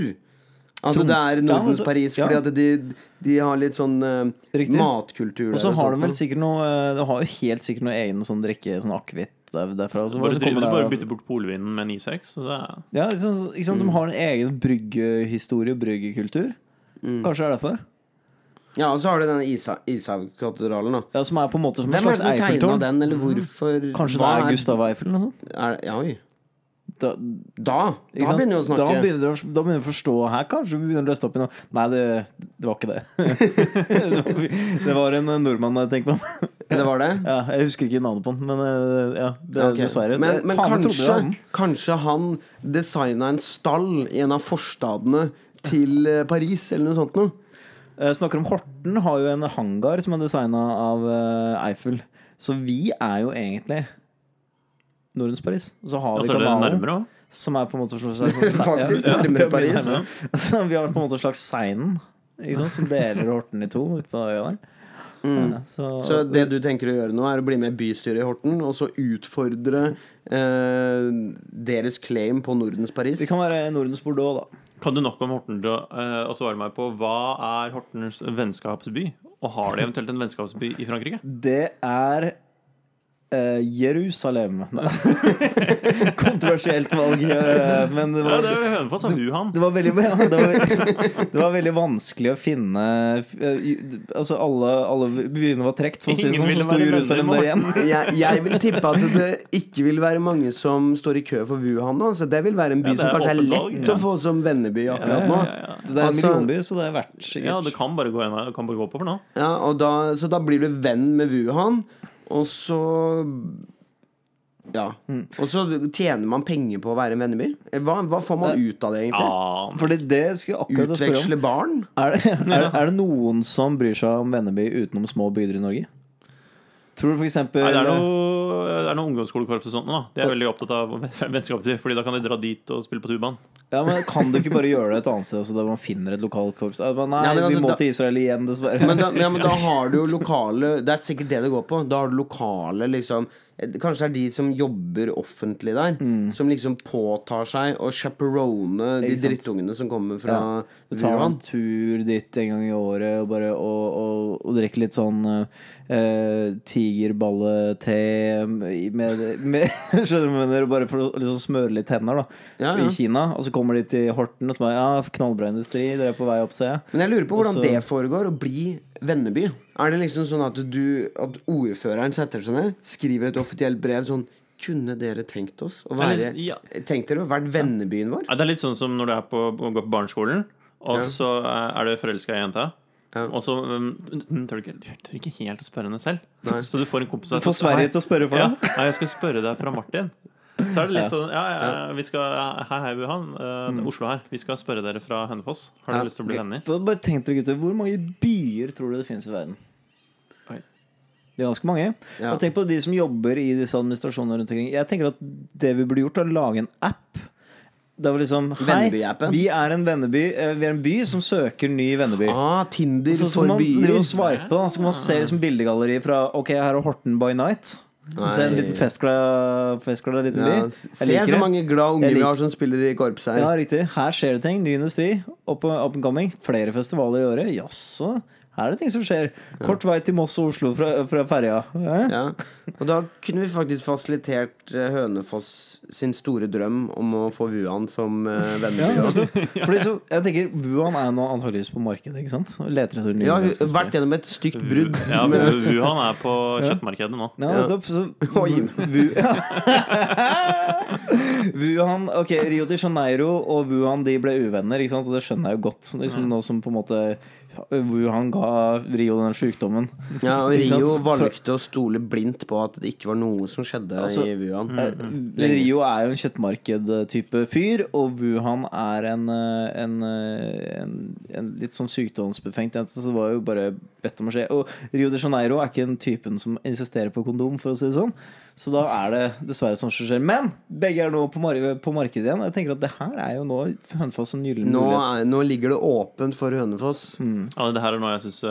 at Troms- det er Nordens ja, Paris. ja. Fordi at de, de har litt sånn uh, matkultur Og så har de vel sikkert noe eh, De har jo helt sikkert noe egen sånn drikke, sånn akevitt der- derfra. Så Bare, driver, du bare bytter bort polvinen med en I6. Så er, Ja, liksom, ikke sant? Mm. De har en egen bryggehistorie og bryggekultur. Mm. Kanskje det er derfor? Ja, og så har du denne Ishaug-katedralen. Ja, Som er på en måte som en Hvem er slags tegna Eiffeltårn. den, eller hvorfor Kanskje det er Gustav Eiffel eller noe sånt? Er, ja, oi. Da, Da, da begynner du å Da snakke. begynner, du, da begynner du å forstå her, kanskje vi begynner å løste opp i noe. Nei, det, det var ikke det. det, var, en nordmann jeg tenkte på. Det var det? Ja, jeg husker ikke navnet på den, men eh, ja, det, okay. dessverre. Men, men kanskje, han. kanskje han designa en stall i en av forstadene til eh, Paris, eller noe sånt noe. Eh, Snakker om Horten har jo en hangar som er designa av Eiffel. Så vi er jo egentlig Nordens Paris. Og så har vi kanalen, som er på en måte slags Faktisk ja, nærmere ja, Paris. ja. Så vi har på en måte slags Seinen, ikke sant, som deler Horten i to ute på øya der. Mm. så. Så det du tenker å gjøre nå, er å bli med bystyret i Horten, og så utfordre eh, deres claim på Nordens Paris? vi kan være Nordens Bordeaux, da. Kan du nok om Horten til å eh, å svare meg på hva er Hortens vennskapsby? Og har de eventuelt en vennskapsby i Frankrike? Det er eh, Jerusalem. Kontroversielt valg, eh, men det Ja, var det er Hønefoss du han. Det var, veldig, ja, det, var, det var veldig vanskelig å finne uh, Altså alle, alle byene var trukket, for å si det sånn. Så sto Jerusalem der igjen. jeg, jeg vil tippe at det ikke vil være mange som står i kø for Wuhan nå. Så det vil være en by Ja, som kanskje er lett valg, ja. å få som venneby akkurat nå. Ja, ja, Det er en Altså- millionby, så det er verdt sikkert. ja, det kan bare gå en vei. Det kan bare gå oppover nå. Ja, og da, så da blir du venn med Wuhan, og så Ja. Mm. Og så tjener man penger på å være en venneby? Hva, hva får man ut av det, egentlig? Ah, Fordi det skulle jeg akkurat å spørre om. Utveksle barn? Er det, er, er det noen som bryr seg om Venneby utenom små bygder i Norge? Tror du for eksempel Nei, det er noe, det er noe ungdomsskolekorps og sånt nå. De er veldig opptatt av vennskapet, Fordi da kan de dra dit og spille på tubaen. Ja, men Kan du ikke bare gjøre det et annet sted også, der man finner et lokalt korps? Nei, Ja, men altså, vi må da- til Israel igjen, dessverre. Men da, ja, men da har du jo lokale Det er sikkert det det går på. Da har du lokale liksom Kanskje det er de som jobber offentlig der, som liksom påtar seg å chaperone de Mm. Drittungene som kommer fra Ja. Du tar en tur dit en gang i året og bare og, og, og drikker litt sånn eh, tigerballe-te med, med Skjønner du hva jeg mener? Bare for å liksom smøre litt tenner da Ja, ja. i Kina. Og så kommer de til Horten og så bare Ja, knallbra industri, dere er på vei opp, ser jeg. Men jeg lurer på hvordan Også- det foregår, å bli venneby. Er det liksom sånn at du At ordføreren setter seg ned, skriver et offisielt brev sånn kunne dere tenkt oss å være ja. Tenkt dere å ha vært vennebyen vår? Ja, det er litt sånn som når du er på, går på barneskolen, og Ja. så er du forelska i jenta. Ja. Og så um, tør du ikke, tør ikke helt å spørre henne selv. Nei. Så du får en kompis Du får Sverige til å spørre for ja, deg. Nei, jeg skal spørre deg fra Martin. Så er det litt Ja. sånn Ja, ja vi skal Hei, hei, Wuhan. Uh, Oslo her. Vi skal spørre dere fra Hønefoss. Har dere Ja. lyst til å bli venner? For Bare tenk dere gutter, Hvor mange byer tror du det finnes i verden? Oi. Det er ganske mange. Ja. Og tenk på de som jobber i disse administrasjonene rundt omkring. Jeg tenker at det vi burde gjort, er å lage en app. Det var liksom Hei, Venneby-appen. vi er en venneby eh, Vi er en by som søker ny venneby. Ah, Tinder Så for skal man drive byer. og swipe da Så kan man se liksom bildegalleri fra Ok, her er Horten by night. Se en liten festglad festglad liten by. Ja, se så mange glade unger vi har som spiller i korps her. Ja, riktig. Her skjer det ting. Ny industri. Up, up and coming. Flere festivaler i året. Jaså. Her er det ting som skjer. Kort vei til Moss og Oslo fra, fra ferja. Eh? Ja. Og da kunne vi faktisk fasilitert eh, Hønefoss sin store drøm om å få Wuhan som uh, Ja, venneby. vet du. Fordi så, jeg tenker Wuhan er nå antakeligvis på markedet, ikke sant? Leter etter nye Ja, vært gjennom et stygt brudd. Ja, Wuhan er på kjøttmarkedet nå. Ja, Ja. nettopp. Så, Oi. Wu- ja. Wuhan Ok, Rio de Janeiro og Wuhan de ble uvenner, ikke sant? og det skjønner jeg jo godt. Liksom, nå som på en måte Wuhan ga Rio den sykdommen. Ja, og Rio valgte å stole blindt på at det ikke var noe som skjedde Altså, i Wuhan. Eh, Rio er jo en kjøttmarked-type fyr, og Wuhan er en, eh, en, eh, en, en litt sånn sykdomsbefengt jente. Så det var jo bare bedt om å skje. Og Rio de Janeiro er ikke den typen som insisterer på kondom, for å si det sånn. Så da er det dessverre sånn som skjer. Men begge er nå på, mar på markedet igjen. Jeg tenker at det her er jo nå Hønefoss en gyllen Nå, mulighet. er, nå ligger det åpent for Hønefoss. Ja, det her er noe jeg syns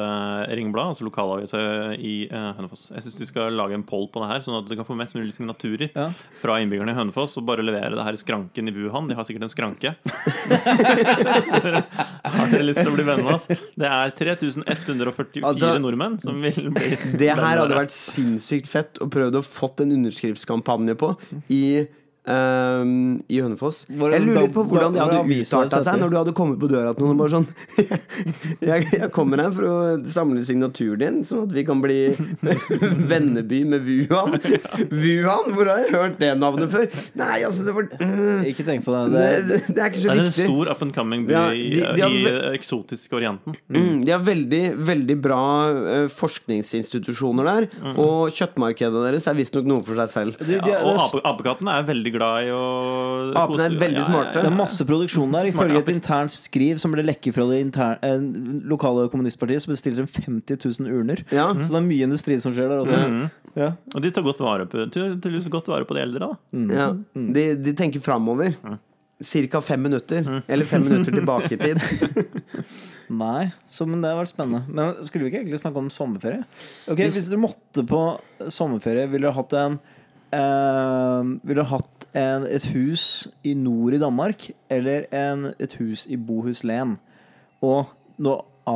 Ringblad, altså lokalavisa i uh, Hønefoss Jeg synes de skal lage en poll på det her, sånn at de kan få mest mulig signaturer Ja. fra innbyggerne i Hønefoss og bare levere det her i skranken i Wuhan. De har sikkert en skranke. Dere- har dere lyst til å bli venner med oss? Det er 3144 Altså, nordmenn som vil bli Det her hadde vært sinnssykt fett å prøve å fått en underskriftskampanje på i ehm, I Hønefoss. Jeg lurer litt på da- hvordan det hadde hvordan utarta seg når du hadde kommet på døra til noen og bare sånn jeg, jeg kommer her for å samle signaturen din, sånn at vi kan bli venneby med Wuhan. Wuhan? Hvor har jeg hørt det navnet før? Nei, altså, det var uh, Ikke tenk på det. det, det er ikke så Det er en viktig. stor up and coming by Ja, i, de- de har i eh, eksotiske Orienten. Mm, de har veldig, veldig bra uh, forskningsinstitusjoner der. Mm. Og kjøttmarkedet deres er visstnok noe for seg selv. Ja, og apekattene er veldig glad i å Apene er veldig smarte. Det er masse produksjon der. Ifølge et internt skriv som ble lekket fra det interne, eh, lokale kommunistpartiet, så bestiller de 50 000 urner. Ja. Så det er mye industri som skjer der også. Mhm. Ja. Og de tar godt vare på, godt vare på de eldre. da Ja, de, de tenker framover. Cirka fem minutter. Eller fem minutter tilbake i tid. Nei, så, men det har vært spennende. Men skulle vi ikke egentlig snakke om sommerferie? Ok, Hvis dere måtte på sommerferie, ville dere hatt en eh, Ville hatt en, et hus i nord i Danmark eller en, et hus i Bohuslen? Og nå A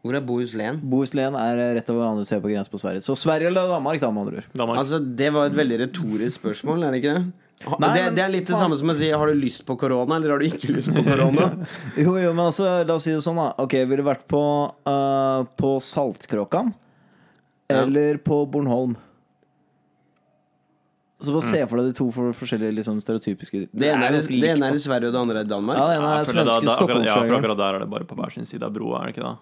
Hvor er Bohuslen? Bohuslen er rett over andre siden på grensen på Sverige. Så Sverige eller Danmark, da, med andre ord. Danmark. Altså, Det var et veldig retorisk spørsmål, er det ikke det? Ha- Nei, det, men det er litt det samme som å si har du lyst på korona, eller har du ikke lyst på korona? Jo, jo, men altså, la oss si det sånn, da. Ok, Ville vært på, uh, på Saltkråkan Ja. eller på Bornholm? Så bare se for deg de to for forskjellige liksom, stereotypiske Det ene er, ganske det likt, ene er i Sverige, og det andre er i Danmark. Ja, det ene er da- svenske da- akkurat- Ja, for akkurat der er det bare på hver sin side av broa, er det ikke da?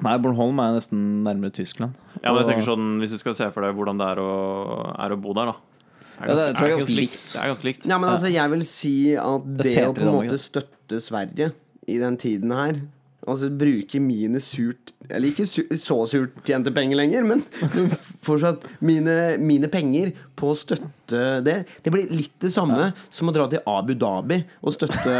Nei, Bornholm er nesten nærmere Tyskland. Ja, men jeg tenker sånn Hvis du skal se for deg hvordan det er å, er å bo der, da. Ja, det tror jeg er ganske likt. Det er ganske likt. Ja, men altså, jeg vil si at Det det, å på en måte støtte Sverige i den tiden her Altså bruke mine surt Eller ikke su så surt tjente penger lenger, men fortsatt mine, mine penger på å støtte det. Det blir litt det samme som å dra til Abu Dhabi og støtte,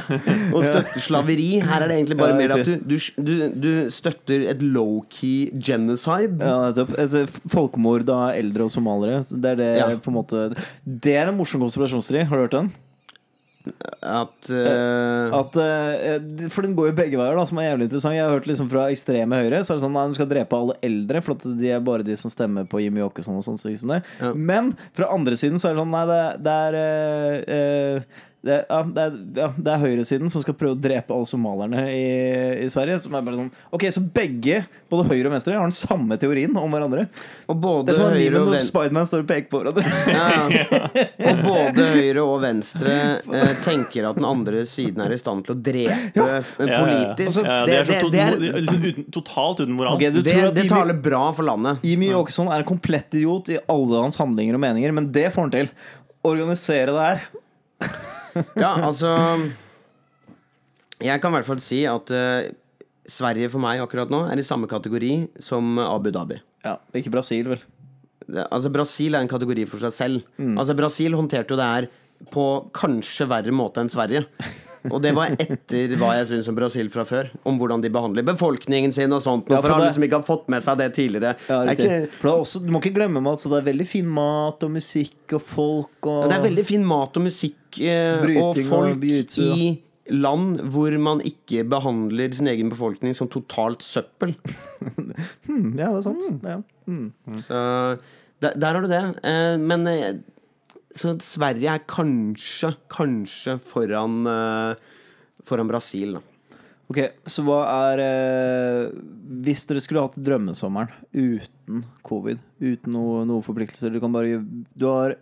og støtte slaveri. Her er det egentlig bare Ja, mer at du, du, du, du støtter et low-key genocide. Ja. Altså, folkemord av eldre og somaliere. Det er det Ja. på en måte Det er en morsom konspirasjonsteori. Har du hørt den? At uh... At, uh, for den går jo begge veier, da som er jævlig interessant. Jeg har hørt liksom fra ekstreme høyre Så er det sånn Nei, de skal drepe alle eldre, for at de er bare de som stemmer på Jimmy Åkesson. Og sånn, så liksom det. Ja. Men fra andre siden så er det sånn Nei, det, det er uh, det, ja, det, er, ja, det er høyresiden som skal prøve å drepe alle somalierne i, i Sverige. Som er bare sånn Ok, så begge, både høyre og venstre, har den samme teorien om hverandre. Og Det både er sånn at og venstre Spiderman står og peker på hverandre. ja. Og både høyre og venstre eh, tenker at den andre siden er i stand til å drepe politisk. Det er det, det er uten, totalt uten moral. Okay, det, det taler bra for landet. Jimmy Åkesson er en komplett idiot i alle hans handlinger og meninger, men det får han til. Organisere det her. Ja, altså Jeg kan i hvert fall si at uh, Sverige for meg akkurat nå er i samme kategori som Abu Dhabi. Ja, Ikke Brasil, vel. Det- Altså Brasil er en kategori for seg selv. Altså Brasil håndterte jo det her på kanskje verre måte enn Sverige. Og det var etter hva jeg syns om Brasil fra før. Om hvordan de behandler befolkningen sin og sånt. Ja, for, for alle det- som ikke har fått med seg det tidligere. Ja, Det er ikke, også, du må ikke glemme at så det er veldig fin mat og musikk og folk og det er veldig fin mat og musikk eh, og Bryting og folk jiu-jitsu, i land hvor man ikke behandler sin egen befolkning som totalt søppel. hmm, Ja, det er sant. Ja. Så der, der har du det. Eh, men eh, så Sverige er kanskje, kanskje foran, eh, foran Brasil, da. Ok, Så hva er eh, Hvis dere skulle hatt drømmesommeren uten covid, uten noe, noe forpliktelser Du kan bare Du har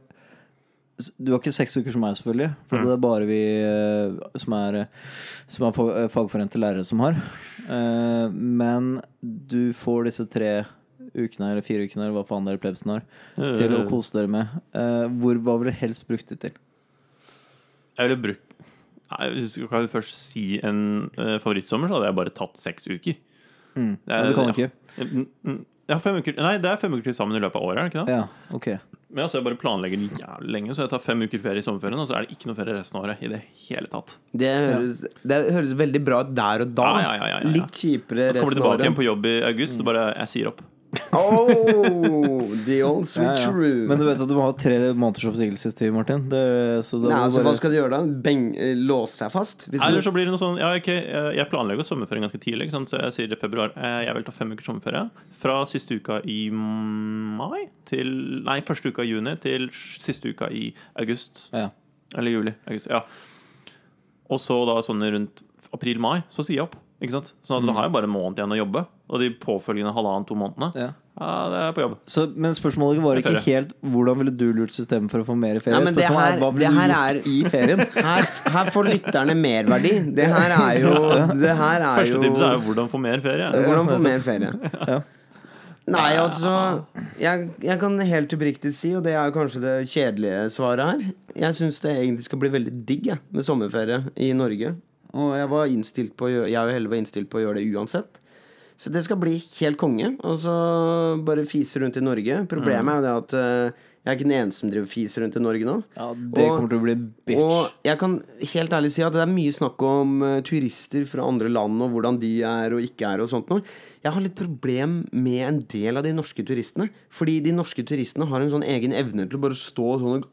du har ikke seks uker som meg, selvfølgelig. For det er bare vi eh, som er, som er fagforente lærere som har. Eh, Men du får disse tre ukene, eller fire ukene, eller hva faen dere plebsen har, til å kose dere med. Eh, Hvor, hva ville dere helst brukt det til? Jeg ville brukt Nei, Hvis du kan først si en uh, favorittsommer, så hadde jeg bare tatt seks uker. Mm. Det er- Men du kan ja. ikke? Mm, mm. Ja, fem uker Nei, det er fem uker til sammen i løpet av året, er det ikke det? Ja, ok. Men altså, jeg bare planlegger jævlig lenge, så jeg tar fem uker ferie i sommerferien, og så er det ikke noe ferie resten av året i det hele tatt. Det høres, det høres veldig bra ut der og da. Ja, ja, ja, ja, ja. Litt kjipere Så kommer du tilbake igjen på jobb i august, så bare Jeg sier opp. Oh, the old Ja, ja. Men du vet at du må ha tre måneders oppsigelsestid, Martin. Det, så Nei, altså, bare- hva skal du gjøre da? Beng, eh, låse deg fast? Hvis Eller du, så blir det noe sånn Ja, okay, jeg jeg planlegger sommerferien ganske tidlig, så jeg sier i februar eh, Jeg vil ta fem ukers sommerferie. Fra siste uka i mai til Nei, første uka i juni til siste uka i august. ja. Eller juli. August, ja. Og så da sånn rundt april-mai, så sier jeg opp. Ikke sant? Sånn at da har jeg bare en måned igjen å jobbe. Og de påfølgende halvannen-to månedene, Ja. ja, det er på jobb. Så, men spørsmålet var ikke helt hvordan ville du lurt systemet for å få mer ferie. Nei, det Spørsmålet her- er hva ville du gjort er- i ferien? her, her får lytterne merverdi. Det her er jo Det her er Første tips tipset er jo hvordan få mer ferie. Hvordan få mer ferie? Ja. Nei, altså jeg, jeg kan helt oppriktig si, og det er kanskje det kjedelige svaret her Jeg syns det egentlig skal bli veldig digg jeg, med sommerferie i Norge. Og jeg var innstilt på jeg og Helle var innstilt på å gjøre det uansett. Så det skal bli helt konge. Og så bare fise rundt i Norge. Problemet er jo det at eh, jeg er ikke den eneste som driver fiser rundt i Norge nå. Ja, det Og- kommer til å bli bitch. Og jeg kan helt ærlig si at det er mye snakk om uh, turister fra andre land og hvordan de er og ikke er og sånt noe. Jeg har litt problem med en del av de norske turistene. Fordi de norske turistene har en sånn egen evne til å bare stå sånn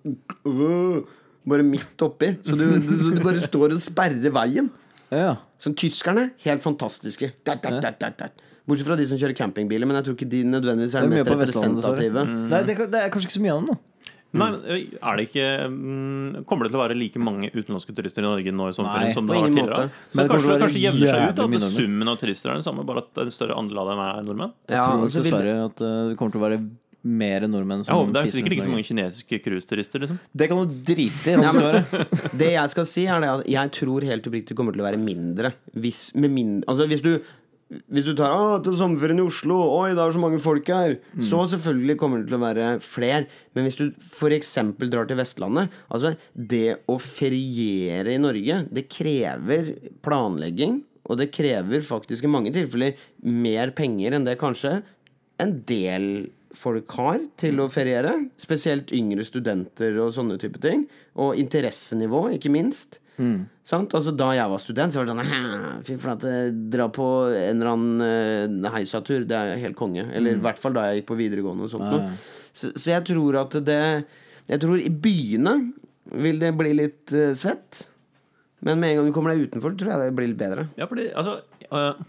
og Bare midt oppi. Så du, du, så du bare står og sperrer veien. ja. Som tyskerne, helt fantastiske. Dat, dat, dat, dat, dat. Bortsett fra de som kjører campingbiler, men jeg tror ikke de nødvendigvis er Det er mest representative. Mm. Nei, det, det er kanskje ikke så mye av dem, da. Nei, er det ikke mm, Kommer det til å være like mange utenlandske turister i Norge nå i sommerferien Nei, som det har vært tidligere? Så Men det kanskje det kanskje jevner seg ut at mye summen av turister er den samme, bare at en større andel av dem er nordmenn? Jeg Ja, tror vil- dessverre at uh, det kommer til å være mer nordmenn Ja, som det er sikkert ikke så mange kinesiske cruiseturister, liksom. Det kan du drite i. Ja, det jeg skal si, er det at jeg tror helt oppriktig det kommer til å være mindre. Hvis, med min, altså hvis du hvis du tar ah, til sommerferien i Oslo Oi, det er så mange folk her. Så selvfølgelig kommer det til å være fler. Men hvis du f.eks. drar til Vestlandet Altså, det å feriere i Norge, det krever planlegging. Og det krever faktisk i mange tilfeller mer penger enn det kanskje en del folk har til å feriere. Spesielt yngre studenter og sånne type ting. Og interessenivå, ikke minst. Sant? Altså Da jeg var student, så var det sånn Fy flate, dra på en eller annen uh, heisatur. Det er helt konge. Eller i hvert fall da jeg gikk på videregående. og sånt Ja. Så, så jeg tror at det Jeg tror i byene vil det bli litt uh, svett. Men med en gang du kommer deg utenfor, tror jeg det blir litt bedre. Ja, fordi, altså uh,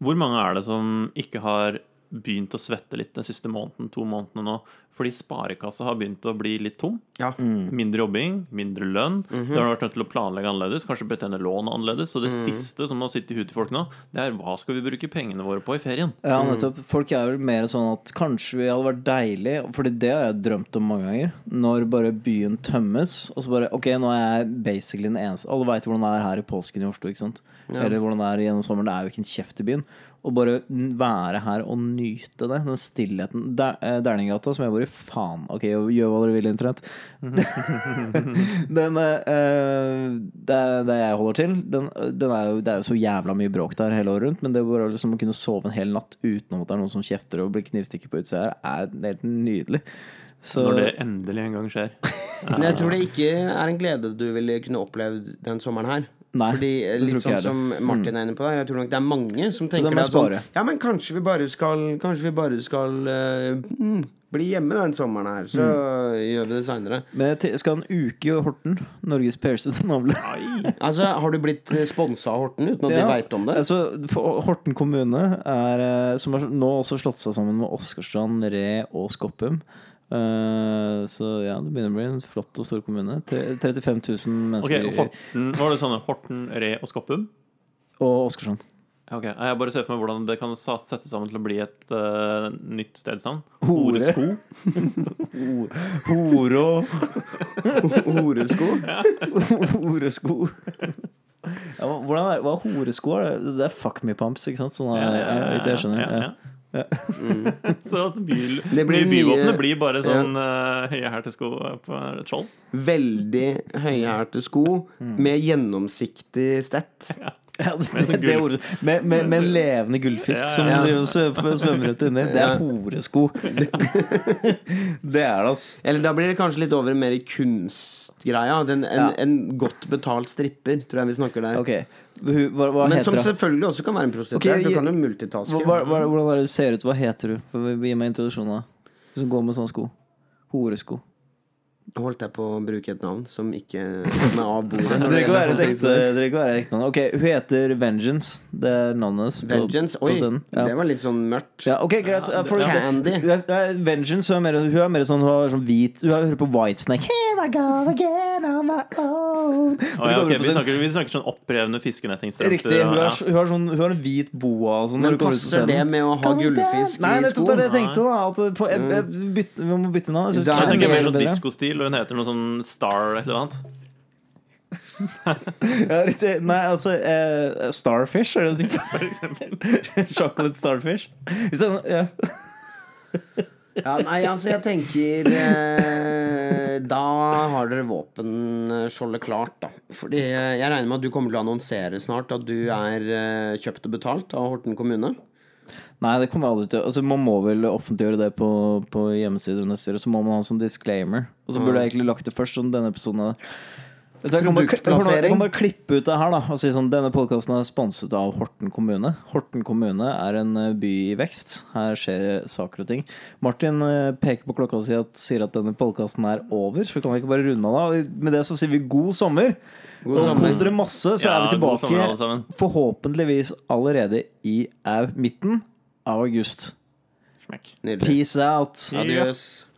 Hvor mange er det som ikke har begynt å svette litt den siste måneden, to månedene nå, Fordi sparekassa har begynt å bli litt tom. Ja. Mindre jobbing, mindre lønn. Mhm. Da har du vært nødt til å planlegge annerledes, kanskje betjene lån annerledes. Så det mm. siste som må sitte i huet til folk nå, det er hva skal vi bruke pengene våre på i ferien? Ja, nettopp. Folk er vel mer sånn at kanskje vi hadde vært deilig Fordi det har jeg drømt om mange ganger. Når bare byen tømmes, og så bare Ok, nå er jeg basically den eneste Alle veit hvordan det er her i påsken i Oslo, ikke sant? Eller hvordan det er gjennom sommeren. Det er jo ikke en kjeft i byen. Å bare være her og nyte det. Den stillheten. Eh, som jeg bor i, faen. Ok, gjør hva dere vil, internett. den uh, det, det jeg holder til, den, den er jo, det er jo så jævla mye bråk der hele året rundt. Men det bare liksom å kunne sove en hel natt uten at det er noen som kjefter og blir knivstikket på utsida her, er helt nydelig. Så Når det endelig en gang skjer. Men jeg tror det ikke er en glede du ville kunne opplevd den sommeren her. Nei, Fordi eh, litt sånn som Martin er inne på der, jeg tror nok det er mange som tenker det sånn. Ja, men kanskje vi bare skal Kanskje vi bare skal eh, mm, bli hjemme den sommeren her, så Mm. gjør vi det seinere. Men skal en uke i Horten. Norges pereste navle. Altså, har du blitt sponsa av Horten uten at de veit om det? Altså, Horten kommune er, eh, som har nå også slått seg sammen med Åsgårdstrand, Re og Skoppum. Eh, så ja, det begynner å bli en flott og stor kommune. Tre- 35 000 Ok, mennesker. Okay, Horten, Var det sånne Horten, Re og Skoppum? Og Åsgårdstrand. Ok, Jeg bare ser for meg hvordan det kan settes sette sammen til å bli et uh, nytt stedsnavn. Horesko. Hore Horesko? Horesko. Ja, hvordan er, hva horesko? Er det? er fuck me pumps, ikke sant? Sånn, Ja, ja, ja, hvis jeg skjønner. ja, Ja. Mm. Så at by, Det blir nye byvåpenet nye- blir bare sånn uh, høyhælte sko på et skjold. Veldig høyhælte sko med gjennomsiktig stett. Ja, det, Med sånn det ordet. Med, med, med en levende gullfisk Ja, ja, som ja. og svømmer rundt inni. Det er horesko. det er det, ass. Eller da blir det kanskje litt over mer i kunstgreia. En, en, en godt betalt stripper, tror jeg vi snakker der. Okay. Hva, hva Men som selvfølgelig også kan være en prostituert. Okay, du kan jo multitaske. Hva, hvordan er det du ser ut? Hva heter du? Gi meg introduksjonen. Du som går med sånne sko. Horesko. Nå holdt jeg på å bruke et navn som ikke som er av bordet. Det kan være ekte, ekte navn. Ok, Hun heter Vengeance. Det er navnet hennes. Vengeance. på Oi. Ja. det var litt sånn mørkt. Ja, ok, greit. Ja, for- Candy. Hun er- Vengeance hun er, mer, hun er mer sånn Hun har sånn hvit Hun hører på Whitesnake. Here I go again on my own. Oh, ja, Når du ok, kommer på vi, snakker, vi snakker sånn opprevne fiskenettingstrømper. Riktig. Hun, ja. er, hun, har sånn, hun har en hvit boa sånn. Men passer det med å ha gullfisk Nei, det er det jeg tenkte. da At på, jeg, jeg, bytte, Vi må bytte navn. Jeg Jeg tenker mer er sånn diskostil, og hun heter noe sånn Star et eller annet. Ja, riktig. Nei, altså eh, Starfish, er det type? For eksempel. Chocolate starfish. Hvis det er noe, ja. Ja, nei, altså, jeg tenker eh, Da har dere våpenskjoldet klart, da. Fordi eh, jeg regner med at du kommer til å annonsere snart at du er eh, kjøpt og betalt av Horten kommune. Nei, det kommer jeg aldri til altså, Man må vel offentliggjøre det på, på hjemmesider og. Så må man ha en sånn disclaimer. Og så burde jeg egentlig lagt det først, sånn denne episoden du, Jeg kan, bare, jeg, kan, bare klippe ut det her da og si sånn Denne podkasten er sponset av Horten kommune. Horten kommune er en eh, by i vekst. Her skjer saker og ting. Martin eh, peker på klokka si at, sier at denne podkasten er over. Så vi kan ikke bare runde av da. Og Med det så sier vi god sommer. God og kos dere masse, så Ja, er vi tilbake sommer, forhåpentligvis allerede i au, midten av august. Smekk. Peace out. Adios.